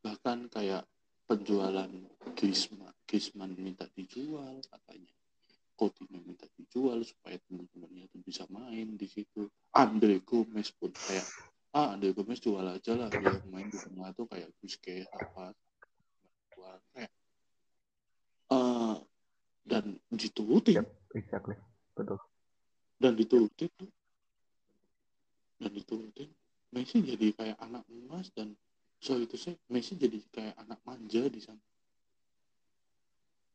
bahkan kayak penjualan Griezmann Griezmann minta dijual katanya. Coutinho minta dijual supaya teman-temannya tuh bisa main di situ. Andre Gomez pun kayak ah Andre Gomez jual aja lah dia main di tengah tuh kayak Busquets apa jual kayak eh dan diturutin. Yep, exactly. Betul. dan diturutin. Tuh dan diturutin. Messi jadi kayak anak emas dan so itu sih Messi jadi kayak anak manja di sana.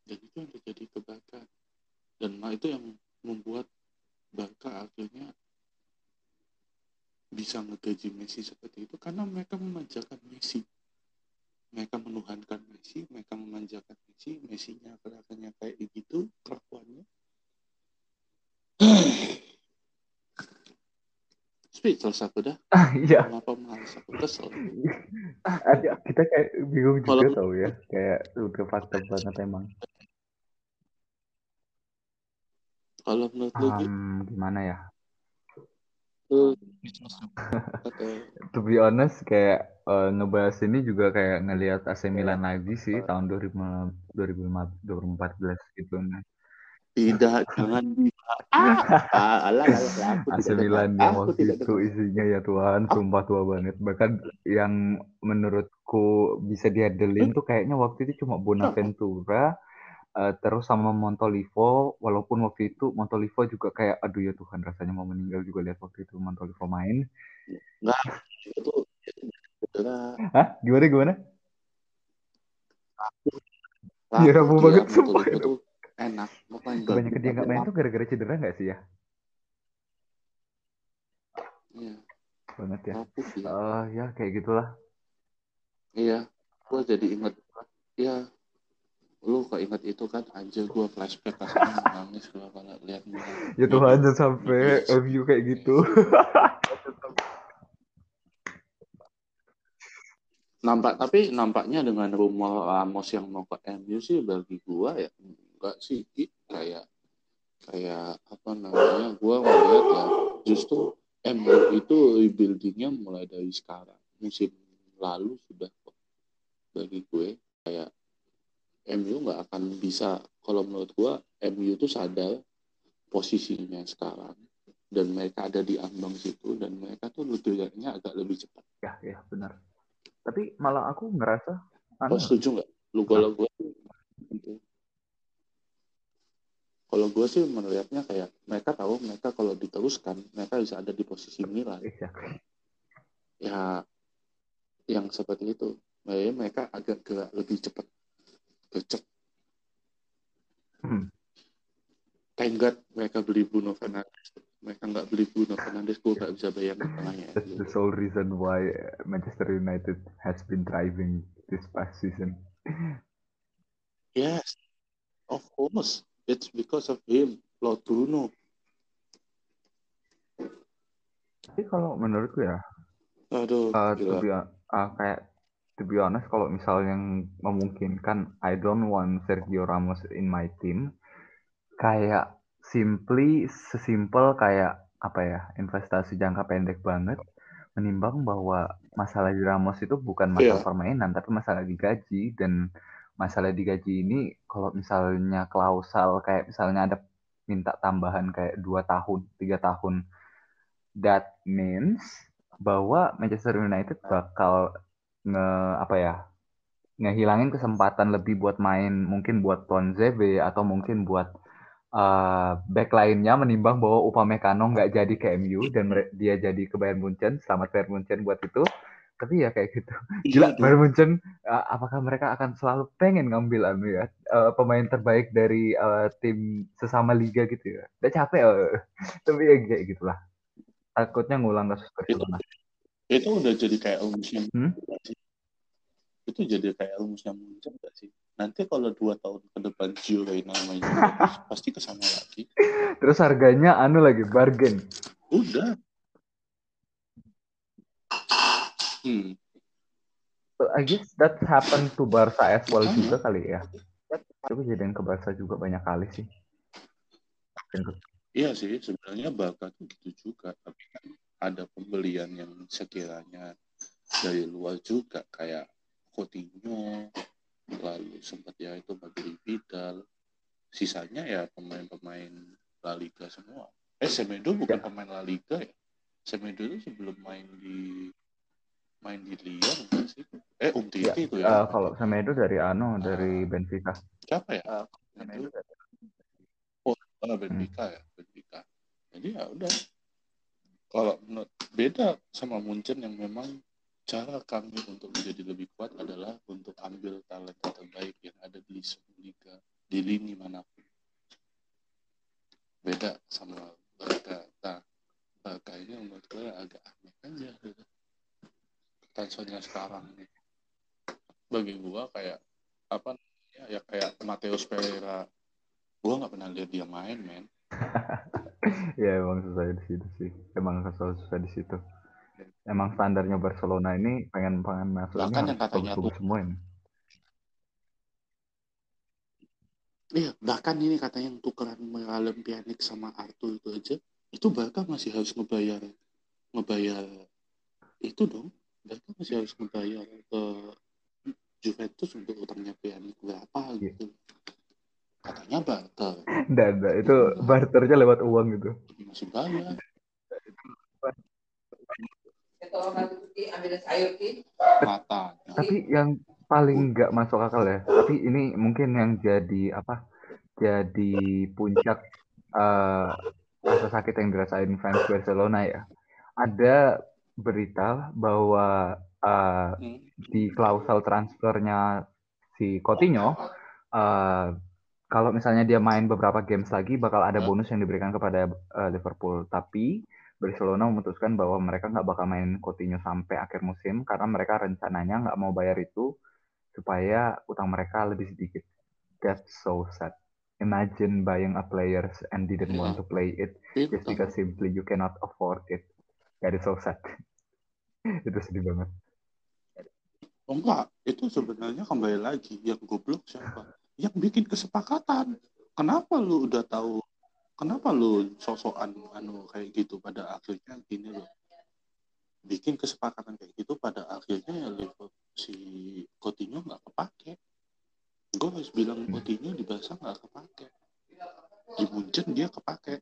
Dan itu yang terjadi ke Barca. Dan nah itu yang membuat Barca akhirnya bisa ngegaji Messi seperti itu. Karena mereka memanjakan Messi. Mereka menuhankan Messi mereka memanjakan Messi. Messinya kelihatannya kayak begitu kelakuannya speechless aku dah Ah, iya. kenapa malas aku kesel Ada kita kayak bingung juga Kalau- tau ya. Kayak udah fakta banget emang. kalau menurut lu Gi, Hmm, gimana ya? lu To be honest, kayak eh, ngebahas ini juga kayak ngelihat AC Milan lagi sih tahun 2005, 2005 2014 gitu. Nah, tidak jangan dibahas ah, alah, aku tidak aku itu isinya ya Tuhan, sumpah tua banget. Bahkan yang menurutku bisa diadelin tuh kayaknya waktu itu cuma Bonaventura, eh, terus sama Montolivo. Walaupun waktu itu Montolivo juga kayak, aduh ya Tuhan rasanya mau meninggal juga lihat waktu itu Montolivo main. enggak itu Hah? Gimana gimana? Iya, rapuh dia, banget, Montolivo sumpah itu. Tuh enak makanya Kebanyakan dia nggak main tuh gara-gara cedera nggak sih ya? iya Banget ya. dia Eh ya kayak gitulah. iya gua jadi inget ya lu kok inget itu kan aja gua flashback rasanya nangis gua kalau lihat. Ya Tuhan jangan sampai Iya. MU kayak gitu. nampak tapi nampaknya dengan rumor Ramos yang mau ke MU sih bagi gua ya enggak sih kayak kayak apa namanya gua melihat ya justru MU itu rebuildingnya mulai dari sekarang musim lalu sudah bagi gue kayak MU nggak akan bisa kalau menurut gua MU itu sadar posisinya sekarang dan mereka ada di ambang situ dan mereka tuh legoyaknya agak lebih cepat. ya ya benar. Tapi malah aku ngerasa Lo anu, setuju nggak? Lu kalau gue gitu. Kalau gue sih melihatnya kayak mereka tahu mereka kalau diteruskan mereka bisa ada di posisi Milan. Exactly. Ya yang seperti itu. Jadi mereka agak gerak lebih cepat. Gercep. Hmm. Thank God mereka beli Bruno Fernandes. Mereka nggak beli Bruno Fernandes, gue nggak bisa bayangin tengahnya. That's the sole reason why Manchester United has been thriving this past season. Yes, of course. It's because of him, Lord Bruno. Tapi kalau menurutku ya, Aduh, uh, to be, uh, kayak to be honest, kalau misalnya yang memungkinkan, I don't want Sergio Ramos in my team. Kayak simply sesimpel kayak apa ya investasi jangka pendek banget menimbang bahwa masalah di Ramos itu bukan masalah Iya. permainan tapi masalah digaji dan masalah digaji ini kalau misalnya klausal kayak misalnya ada minta tambahan kayak dua tahun tiga tahun that means bahwa Manchester United bakal nge apa ya ngehilangin kesempatan lebih buat main mungkin buat Tuanzebe atau mungkin buat uh, back lainnya menimbang bahwa Upamecano nggak jadi ke MU dan dia jadi ke Bayern Munchen selamat Bayern Munchen buat itu tapi ya kayak gitu. Gila Iya, Bayern Munchen uh, apakah mereka akan selalu pengen ngambil anu ya uh, pemain terbaik dari uh, tim sesama liga gitu ya? Udah capek uh. tapi ya kayak gitulah. Takutnya ngulang kasus Barcelona itu udah jadi kayak rumusnya Hmm? itu jadi kayak rumusnya muncul gak sih? Nanti kalau dua tahun ke depan Gio Reyna bagus, pasti ke sana lagi. Terus harganya anu lagi bargain. Udah hmm. So, I guess that happened to Barca as well Makanya. juga kali ya itu kejadian ke Barca juga banyak kali sih Iya sih, sebenarnya Barca tuh gitu juga. Tapi kan ada pembelian yang sekiranya dari luar juga, kayak Coutinho, lalu sempat ya itu bagi Vidal. Sisanya ya pemain-pemain La Liga semua. Eh, Semedo bukan pemain La Liga ya? Semedo itu sebelum main di main di Lyon sih? Eh, Um Titi Ya, itu uh, ya. kalau Semedo dari anu dari Benfica Siapa ya? Semedo. Oh, Benfica ya, Benfica. Jadi ya udah. Kalau menurut beda sama Munchen yang memang cara kami untuk menjadi lebih kuat adalah untuk ambil talenta terbaik yang ada di seluruh liga di lini mana pun. Beda sama Barca. Nah, Barca ini menurut gue agak aneh aja gitu. Transfernya sekarang nih. Bagi gua kayak apa namanya ya kayak Mateus Pereira. Gua nggak pernah lihat dia main, men. ya emang susah di situ sih emang susah susah di situ emang standarnya Barcelona ini pengen pengen masuk ini Bahkan harus yang katanya tuh- semua ini Iya, bahkan ini katanya yang tukeran Miralem Pjanic sama Arthur itu aja, itu Barca masih harus ngebayar ngebayar itu dong. Barca masih harus ngebayar ke Juventus untuk utangnya Pjanic berapa Iya. gitu. Katanya barter, Nggak, nggak. itu barternya lewat uang gitu tapi masih bayar. Katanya. tapi yang paling nggak masuk akal ya tapi ini mungkin yang jadi apa jadi puncak eh, rasa sakit yang dirasain fans Barcelona ya ada berita bahwa eh, Hmm. di klausel transfernya si Coutinho eh, kalau misalnya dia main beberapa games lagi bakal ada bonus yang diberikan kepada eh, Liverpool tapi Barcelona memutuskan bahwa mereka nggak bakal main Coutinho sampai akhir musim karena mereka rencananya nggak mau bayar itu supaya utang mereka lebih sedikit. That's so sad. Imagine buying a player and didn't want to play it just because simply you cannot afford it. That is so sad. itu sedih banget. Oh, enggak, itu sebenarnya kembali lagi yang goblok siapa? Yang bikin kesepakatan. Kenapa lu udah tahu? Kenapa lu sosokan anu kayak gitu pada akhirnya gini loh. Bikin kesepakatan kayak gitu pada akhirnya ya si Coutinho nggak kepake. Gue harus bilang Hmm. Coutinho di Barca nggak kepake. Di Munchen dia kepake.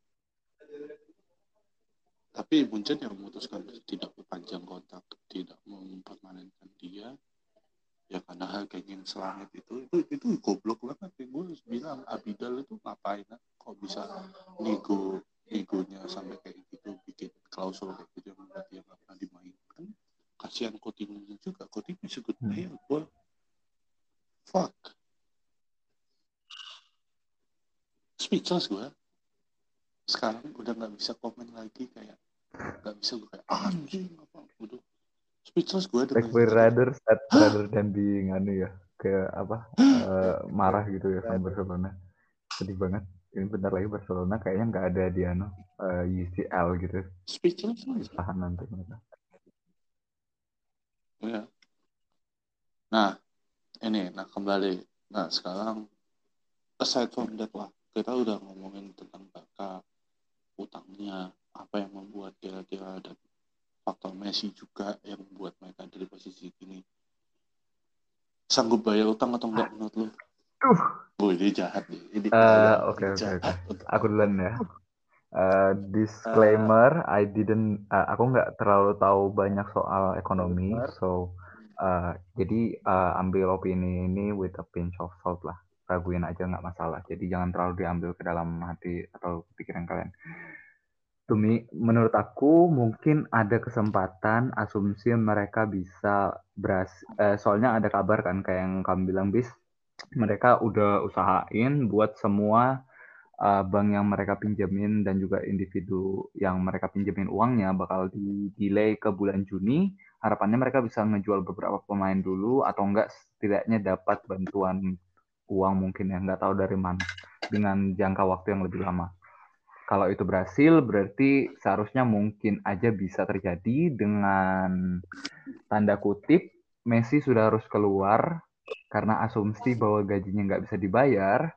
Tapi Munchen yang memutuskan tidak perpanjang kontrak, tidak mempermanenkan dia, ya karena harganya yang selangit itu itu itu goblok banget. Ya gue bilang Abidal itu ngapain? Kok bisa nego negonya sampai kayak gitu bikin klausul kayak gitu yang berarti yang gak pernah dimainkan? Kasihan Coutinho juga. Coutinho is a good player gue fuck. Speechless gue. Sekarang nggak bisa komen lagi kayak nggak bisa gue kayak anjing apa udah speechless gue like we rather sad rather than being anu ya kayak apa uh, marah gitu ya sama Barcelona. Sedih banget. Ini bentar lagi Barcelona kayaknya nggak ada di anu uh, UCL gitu. Speechless tahan nanti mereka. Ya. Nah ini nah kembali. Nah sekarang aside from that lah kita udah ngomongin tentang Barca utangnya apa yang membuat kira-kira dan faktor Messi juga yang membuat mereka dari posisi ini sanggup bayar utang atau enggak menurut lo? Uh. Oh, ini jahat nih. Ini Oke oke oke. Aku duluan ya. Uh, disclaimer, uh, I didn't, uh, aku nggak terlalu tahu banyak soal ekonomi, so uh, jadi uh, ambil opini ini with a pinch of salt lah, raguin aja nggak masalah. Jadi jangan terlalu diambil ke dalam hati atau pikiran kalian. Tumi, menurut aku mungkin ada kesempatan asumsi mereka bisa beras. Eh, soalnya ada kabar kan kayak yang kamu bilang bis, mereka udah usahain buat semua uh, bank yang mereka pinjemin dan juga individu yang mereka pinjemin uangnya bakal di delay ke bulan Juni. Harapannya mereka bisa ngejual beberapa pemain dulu atau enggak setidaknya dapat bantuan uang mungkin ya nggak tahu dari mana dengan jangka waktu yang lebih lama. Kalau itu berhasil berarti seharusnya mungkin aja bisa terjadi dengan tanda kutip Messi sudah harus keluar karena asumsi bahwa gajinya nggak bisa dibayar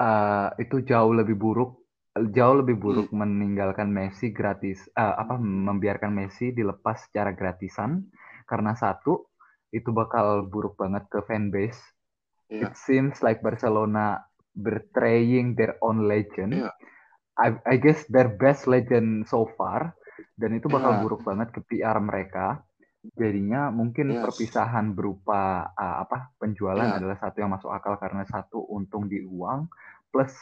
uh, itu jauh lebih buruk jauh lebih buruk hmm. meninggalkan Messi gratis uh, apa membiarkan Messi dilepas secara gratisan. Karena satu itu bakal buruk banget ke fanbase yeah. it seems like Barcelona betraying their own legend yeah I, I guess their best legend so far dan itu bakal yeah. buruk banget ke PR mereka. Jadinya mungkin yes. perpisahan berupa uh, apa penjualan yeah. adalah satu yang masuk akal karena satu untung di uang plus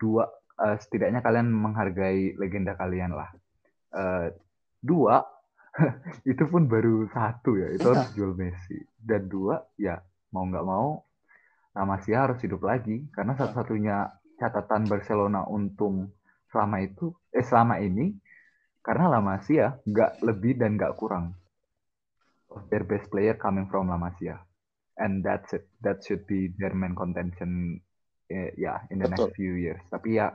dua uh, setidaknya kalian menghargai legenda kalian lah. Uh, dua itu pun baru satu ya itu harus jual Messi dan dua ya mau nggak mau Lamasia harus hidup lagi karena satu-satunya catatan Barcelona untung selama itu eh selama ini karena La Masia nggak lebih dan nggak kurang. Their best player coming from La Masia. And that's it that should be their main contention eh, ya yeah, in the Betul. next few years. Tapi ya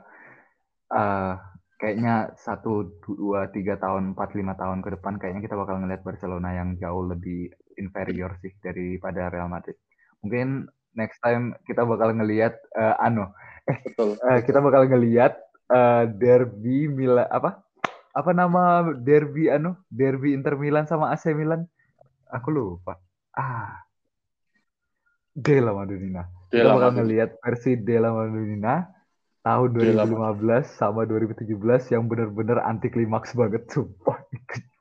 uh, kayaknya satu dua tiga tahun empat lima tahun ke depan kayaknya kita bakal ngeliat Barcelona yang jauh lebih inferior sih daripada Real Madrid. Mungkin next time kita bakal ngelihat uh, ano eh betul, uh, kita bakal ngelihat uh, derby Milan apa? Apa nama derby anu? Derby Inter Milan sama AC Milan? Aku lupa. Ah. Della Madonnina. Kita bakal ngelihat versi Della Madonnina tahun 2015 sama 2017 yang benar-benar anti klimaks banget sumpah.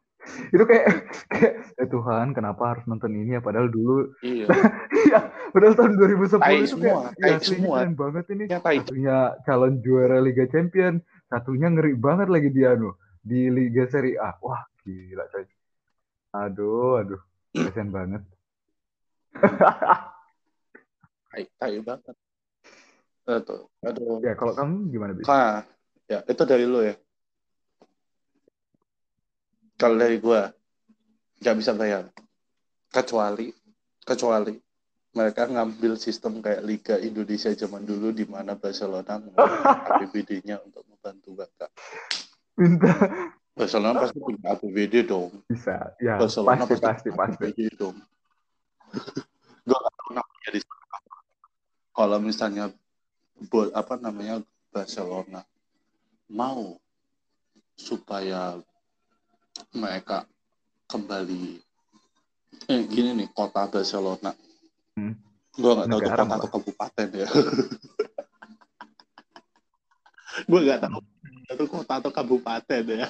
itu kayak kayak ya Tuhan kenapa harus nonton ini ya padahal dulu iya, iya padahal tahun 2010 tai itu semua, kayak ya, semua. keren banget ini. Ya, satunya calon juara Liga Champion satunya ngeri banget lagi dia nu di Liga Serie A. Wah gila coy. Aduh aduh. Kasian banget. Tai tai banget. Aduh aduh. Ya kalau kamu gimana bisa ya itu dari lo ya. Kalau dari gue nggak bisa bayar. Kecuali kecuali mereka ngambil sistem kayak Liga Indonesia zaman dulu di mana Barcelona menggunakan APBD-nya untuk membantu Barca. Minta. Barcelona pasti punya APBD dong. Bisa, ya. Barcelona pasti pasti pasti. APBD dong. Gue gak tahu namanya di Kalau misalnya buat apa namanya Barcelona mau supaya mereka kembali eh gini nih kota Barcelona hmm. gue nggak tahu itu kota atau kabupaten ya. Gue nggak tahu itu kota atau kabupaten ya.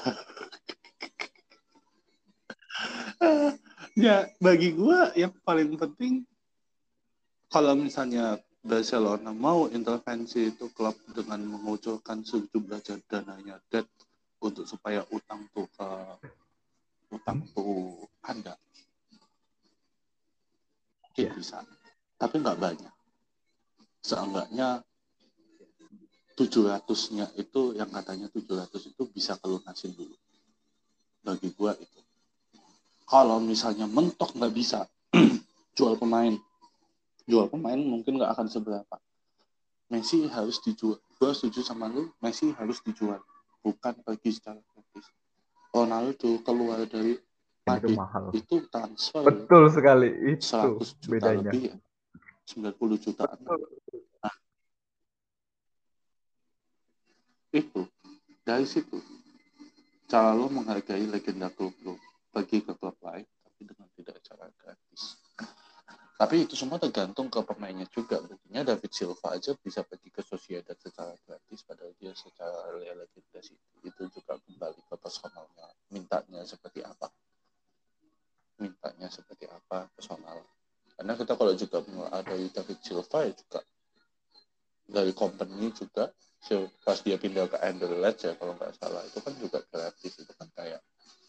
Ya bagi gue yang paling penting kalau misalnya Barcelona mau intervensi itu klub dengan mengucurkan sejumlah dananya debt untuk supaya utang tuh ke utang tuh ada Ya. bisa tapi nggak banyak. Seenggaknya 700-nya itu yang katanya 700 itu bisa kelunasin dulu. Bagi gua itu. Kalau misalnya mentok nggak bisa jual pemain. Jual pemain mungkin nggak akan seberapa. Messi harus dijual. Gua setuju sama lu Messi harus dijual. Bukan pergi secara gratis. Ronaldo keluar dari Itu mahal. itu transfer Betul sekali itu 100 juta bedanya. lebih ya. 90 jutaan. Itu dari situ cara lo menghargai legenda klub lo pergi ke klub lain tapi dengan tidak cara gratis. Tapi itu semua tergantung ke pemainnya juga. Buktinya David Silva aja bisa pergi ke Sociedad secara gratis padahal dia secara legenda itu itu juga kembali ke personalnya mintanya seperti apa mintanya seperti apa personal. Karena kita kalau juga ada David Silva ya juga dari company juga so, pas dia pindah ke Anderlecht ya kalau nggak salah itu kan juga gratis itu kan kayak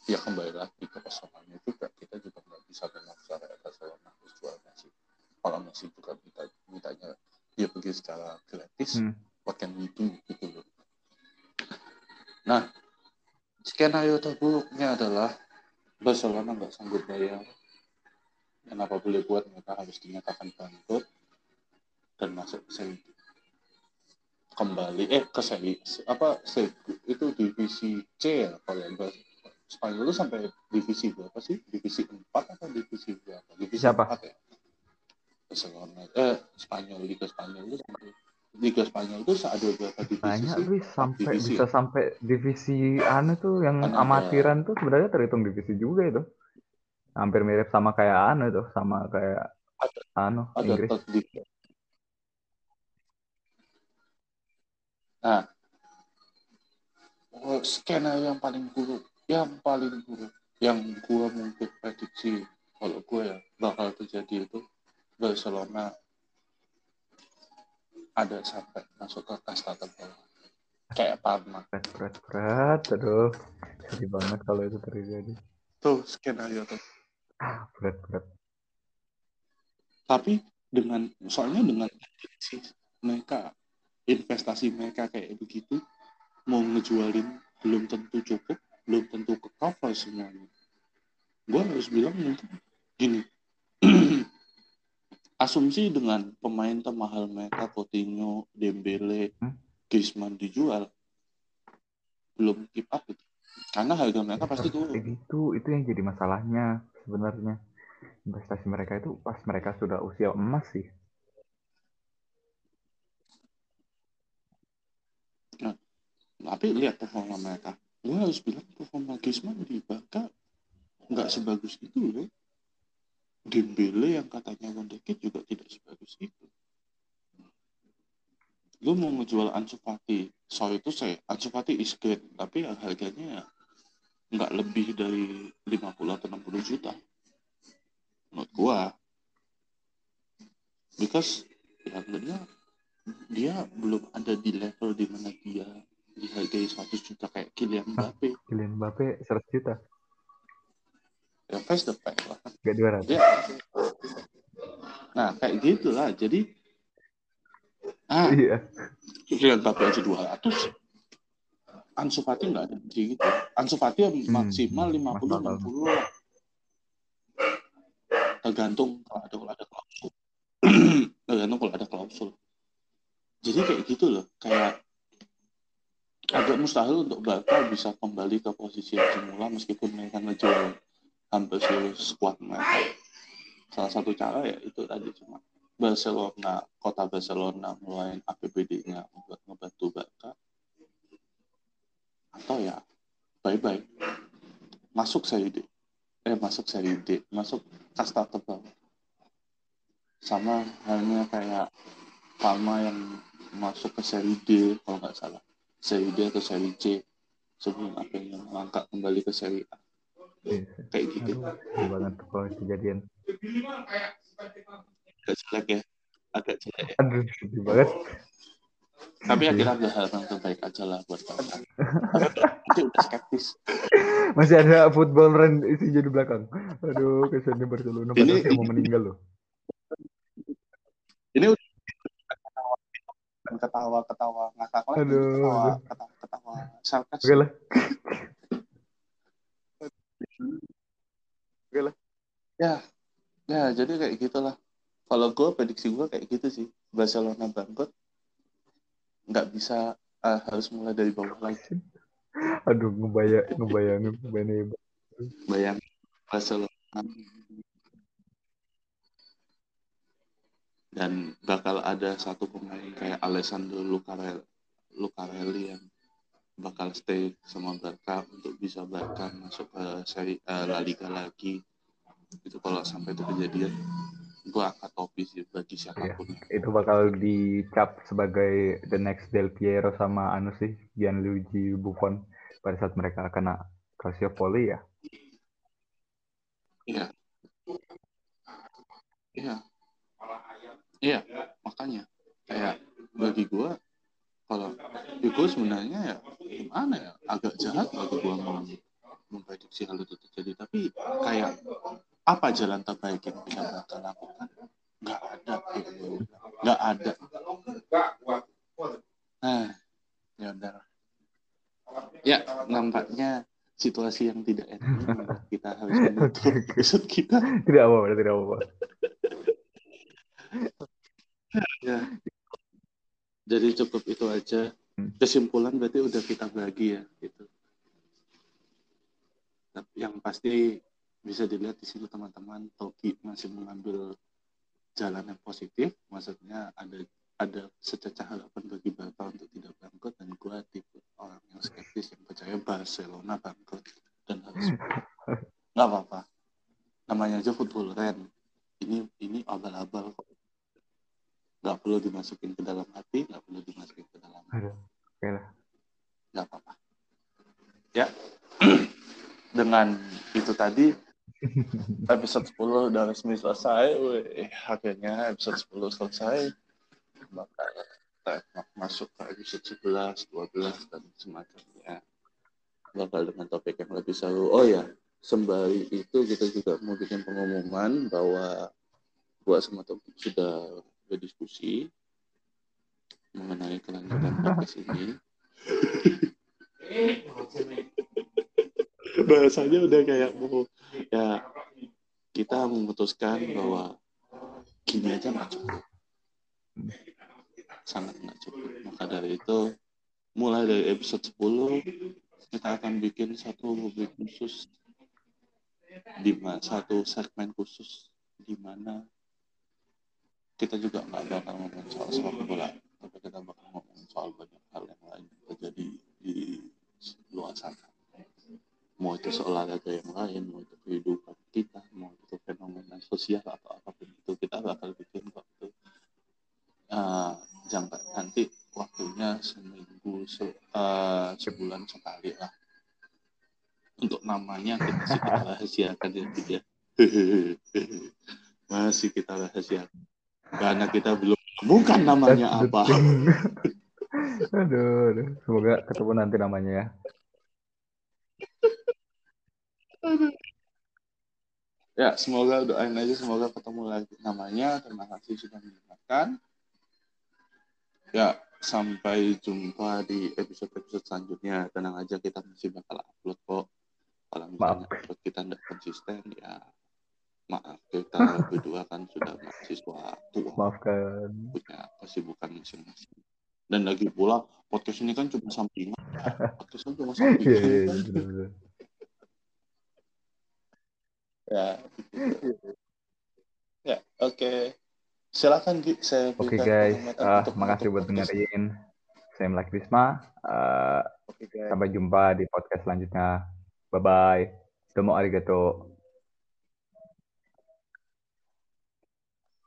ya kembali lagi ke personalnya juga kita juga nggak bisa memaksa kayak Barcelona harus jual Messi. Kalau Messi juga minta mintanya dia pergi secara gratis Hmm. what can we do gitu loh. Nah skenario terburuknya adalah Barcelona nggak sanggup bayar dan apa boleh buat mereka harus dinyatakan bangkrut dan masuk ke seri kembali eh ke seri apa seri, itu divisi C ya kalau yang bahas- Spanyol itu sampai divisi berapa sih? Divisi 4 atau divisi berapa? Divisi Siapa? 4 ya? Barcelona. Eh Spanyol Liga Spanyol itu sampai Liga Spanyol itu ada berapa divisi Banyak sih sampai divisi bisa ya? sampai divisi anu tuh yang ada- amatiran tuh sebenarnya terhitung divisi juga itu. Hampir mirip sama kayak anu tuh, sama kayak Ada- anu ada Inggris. Nah, oh, skenario yang paling buruk, yang paling buruk, yang gua mungkin prediksi kalau gue ya bakal terjadi itu Barcelona ada sampai masuk ke kasta terbawah kayak Parma Berat, berat, berat. Aduh, sedih banget kalau itu terjadi. tuh skenario tuh Berat, berat. tapi dengan soalnya dengan mereka investasi mereka kayak begitu mau ngejualin belum tentu cukup belum tentu ke cover semuanya gue harus bilang mungkin gini asumsi dengan pemain termahal mereka Coutinho, Dembele, Hmm? Griezmann dijual belum keep up gitu. karena harga mereka pasti Harus kayak turun gitu, itu yang jadi masalahnya sebenarnya. Investasi mereka itu pas mereka sudah usia emas sih. tapi lihat performa mereka gue harus bilang performa Griezmann di Barca nggak sebagus itu loh Dembele yang katanya wonderkid juga tidak sebagus itu. Lu mau ngejual Ansu Fati? Sorry itu saya Ansu Fati is great tapi ya harganya ya nggak lebih dari 50 atau 60 juta. Menurut gua. Because ya benernya dia belum ada di level di mana dia dihargai 100 juta kayak Kylian Mbappe. Kylian Mbappe 100 juta, ya face the fact lah gak 200. dia nah kayak gitulah jadi ah Iya. Kylian Mbappe aja 200 Ansu Fati nggak ada di gitu Ansu Fati ya maksimal hmm, 50 masuk akal. 60 lah. Tergantung kalau ada kalau ada klausul. Tergantung kalau ada klausul. Jadi kayak gitu loh. Kayak agak mustahil untuk Barca bisa kembali ke posisi yang semula meskipun mereka ngejual hampir seluruh squad mereka. Salah satu cara ya itu tadi cuma Barcelona kota Barcelona ngeluarin APBD-nya buat ngebantu Barca. Atau ya bye masuk seri D. Eh masuk seri D. Masuk kasta tebal. Sama halnya kayak Palma yang masuk ke seri D kalau nggak salah. Seri D atau seri C. Sebelum akhirnya melangkah kembali ke seri A Iya. kayak gitu Aduh, banget kalau kejadian. agak jelek ya agak jelek ya. Aduh, sedih banget. tapi akhirnya berharap yang terbaik aja lah buat Barca nanti udah skeptis Masih ada football run isinya di belakang. Aduh, kasihan nih Barcelona. Ini- dia mau meninggal loh. ini udah ketawa ketawa ngakak lagi Aduh, ketawa ketawa ketawa sarkas Oke lah. Ya ya jadi kayak gitulah. Kalau gue prediksi gue kayak gitu sih. Barcelona bangkrut nggak bisa eh, harus mulai dari bawah lagi. Aduh, ngebayang, ngebayangin, ngebayangin. bayang Barcelona. Dan bakal ada satu pemain kayak Alessandro Lucarelli, Lucarelli yang bakal stay sama Barca untuk bisa Barca masuk ke seri eh, La Liga lagi. Itu kalau sampai itu kejadian gue akan topi sih bagi siapa pun. Itu bakal dicap sebagai the next Del Piero sama anu sih, Gianluigi Buffon pada saat mereka kena Calciopoli ya. iya. Iya. Iya makanya. Kayak bagi gue kalau itu sebenarnya ya gimana ya? Agak jahat bagi gue mem memprediksi hal itu terjadi. Tapi kayak apa jalan terbaik yang bisa mereka lakukan? Nggak ada nggak ada. Nah ya udah. Ya nampaknya situasi yang tidak enak kita harus menutup episode kita. Tidak apa-apa, tidak apa-apa. ya jadi cukup itu aja. Hmm. kesimpulan berarti udah kita bagi ya gitu. Tapi yang pasti bisa dilihat di sini teman-teman Toki masih mengambil jalan yang positif. Maksudnya ada ada sececah harapan bagi Barca untuk tidak bangkrut dan gue tipe orang yang skeptis yang percaya Barcelona bangkrut dan harus nggak apa-apa. Namanya aja football Ren. Ini ini abal-abal kok nggak perlu dimasukin ke dalam hati nggak perlu dimasukin ke dalam Aduh, oke lah. nggak apa-apa. Ya. Dengan itu tadi episode 10 udah resmi selesai. Wih, akhirnya episode 10 selesai. Kita masuk ke episode 11 12 dan semacamnya. Bakal dengan topik yang lebih seru. Oh ya sembari itu kita juga mau bikin pengumuman bahwa gua sama Topik sudah berdiskusi mengenai kelanjutan podcast ini. Bahasanya udah kayak mau ya kita memutuskan bahwa gini aja nggak cukup. Sangat nggak cukup. Maka dari itu mulai dari episode 10 kita akan bikin satu rubrik khusus di satu segmen khusus di mana kita juga nggak bakal ngomongin soal sepak bola tapi kita bakal ngomongin soal banyak hal yang lain terjadi di luar sana. Mau itu olahraga yang lain, mau itu kehidupan kita, mau itu fenomena sosial atau apa pun itu kita bakal bikin waktu uh, jangka nanti waktunya seminggu se, uh, sebulan sekali lah. Untuk namanya kita masih kita rahasiakan ya tidak masih kita rahasiakan karena kita belum bukan namanya That's apa aduh, aduh, semoga ketemu nanti namanya ya. Ya, semoga doain aja semoga ketemu lagi namanya. Terima kasih sudah mendengarkan. Ya, sampai jumpa di episode-episode selanjutnya. Tenang aja kita masih bakal upload kok. Kalau misalnya Maaf. upload kita tidak konsisten ya maaf kita berdua kan sudah mahasiswa tua Maafkan. punya kesibukan masing-masing. Dan lagi pula podcast ini kan cuma sampingan. Podcast cuma sampingan. bener-bener. Ya. Ya, oke. Silakan Gi, saya Oke berikan guys, penghormatan ah, untuk makasih menutup buat dengerin. Saya Melak Risma. Eh, Oke guys. sampai jumpa di podcast selanjutnya. Bye-bye. Domo arigato.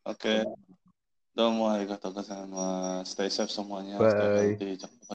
Oke. Domo arigatou gozaimasu. Stay safe semuanya. Stay Bye. healthy.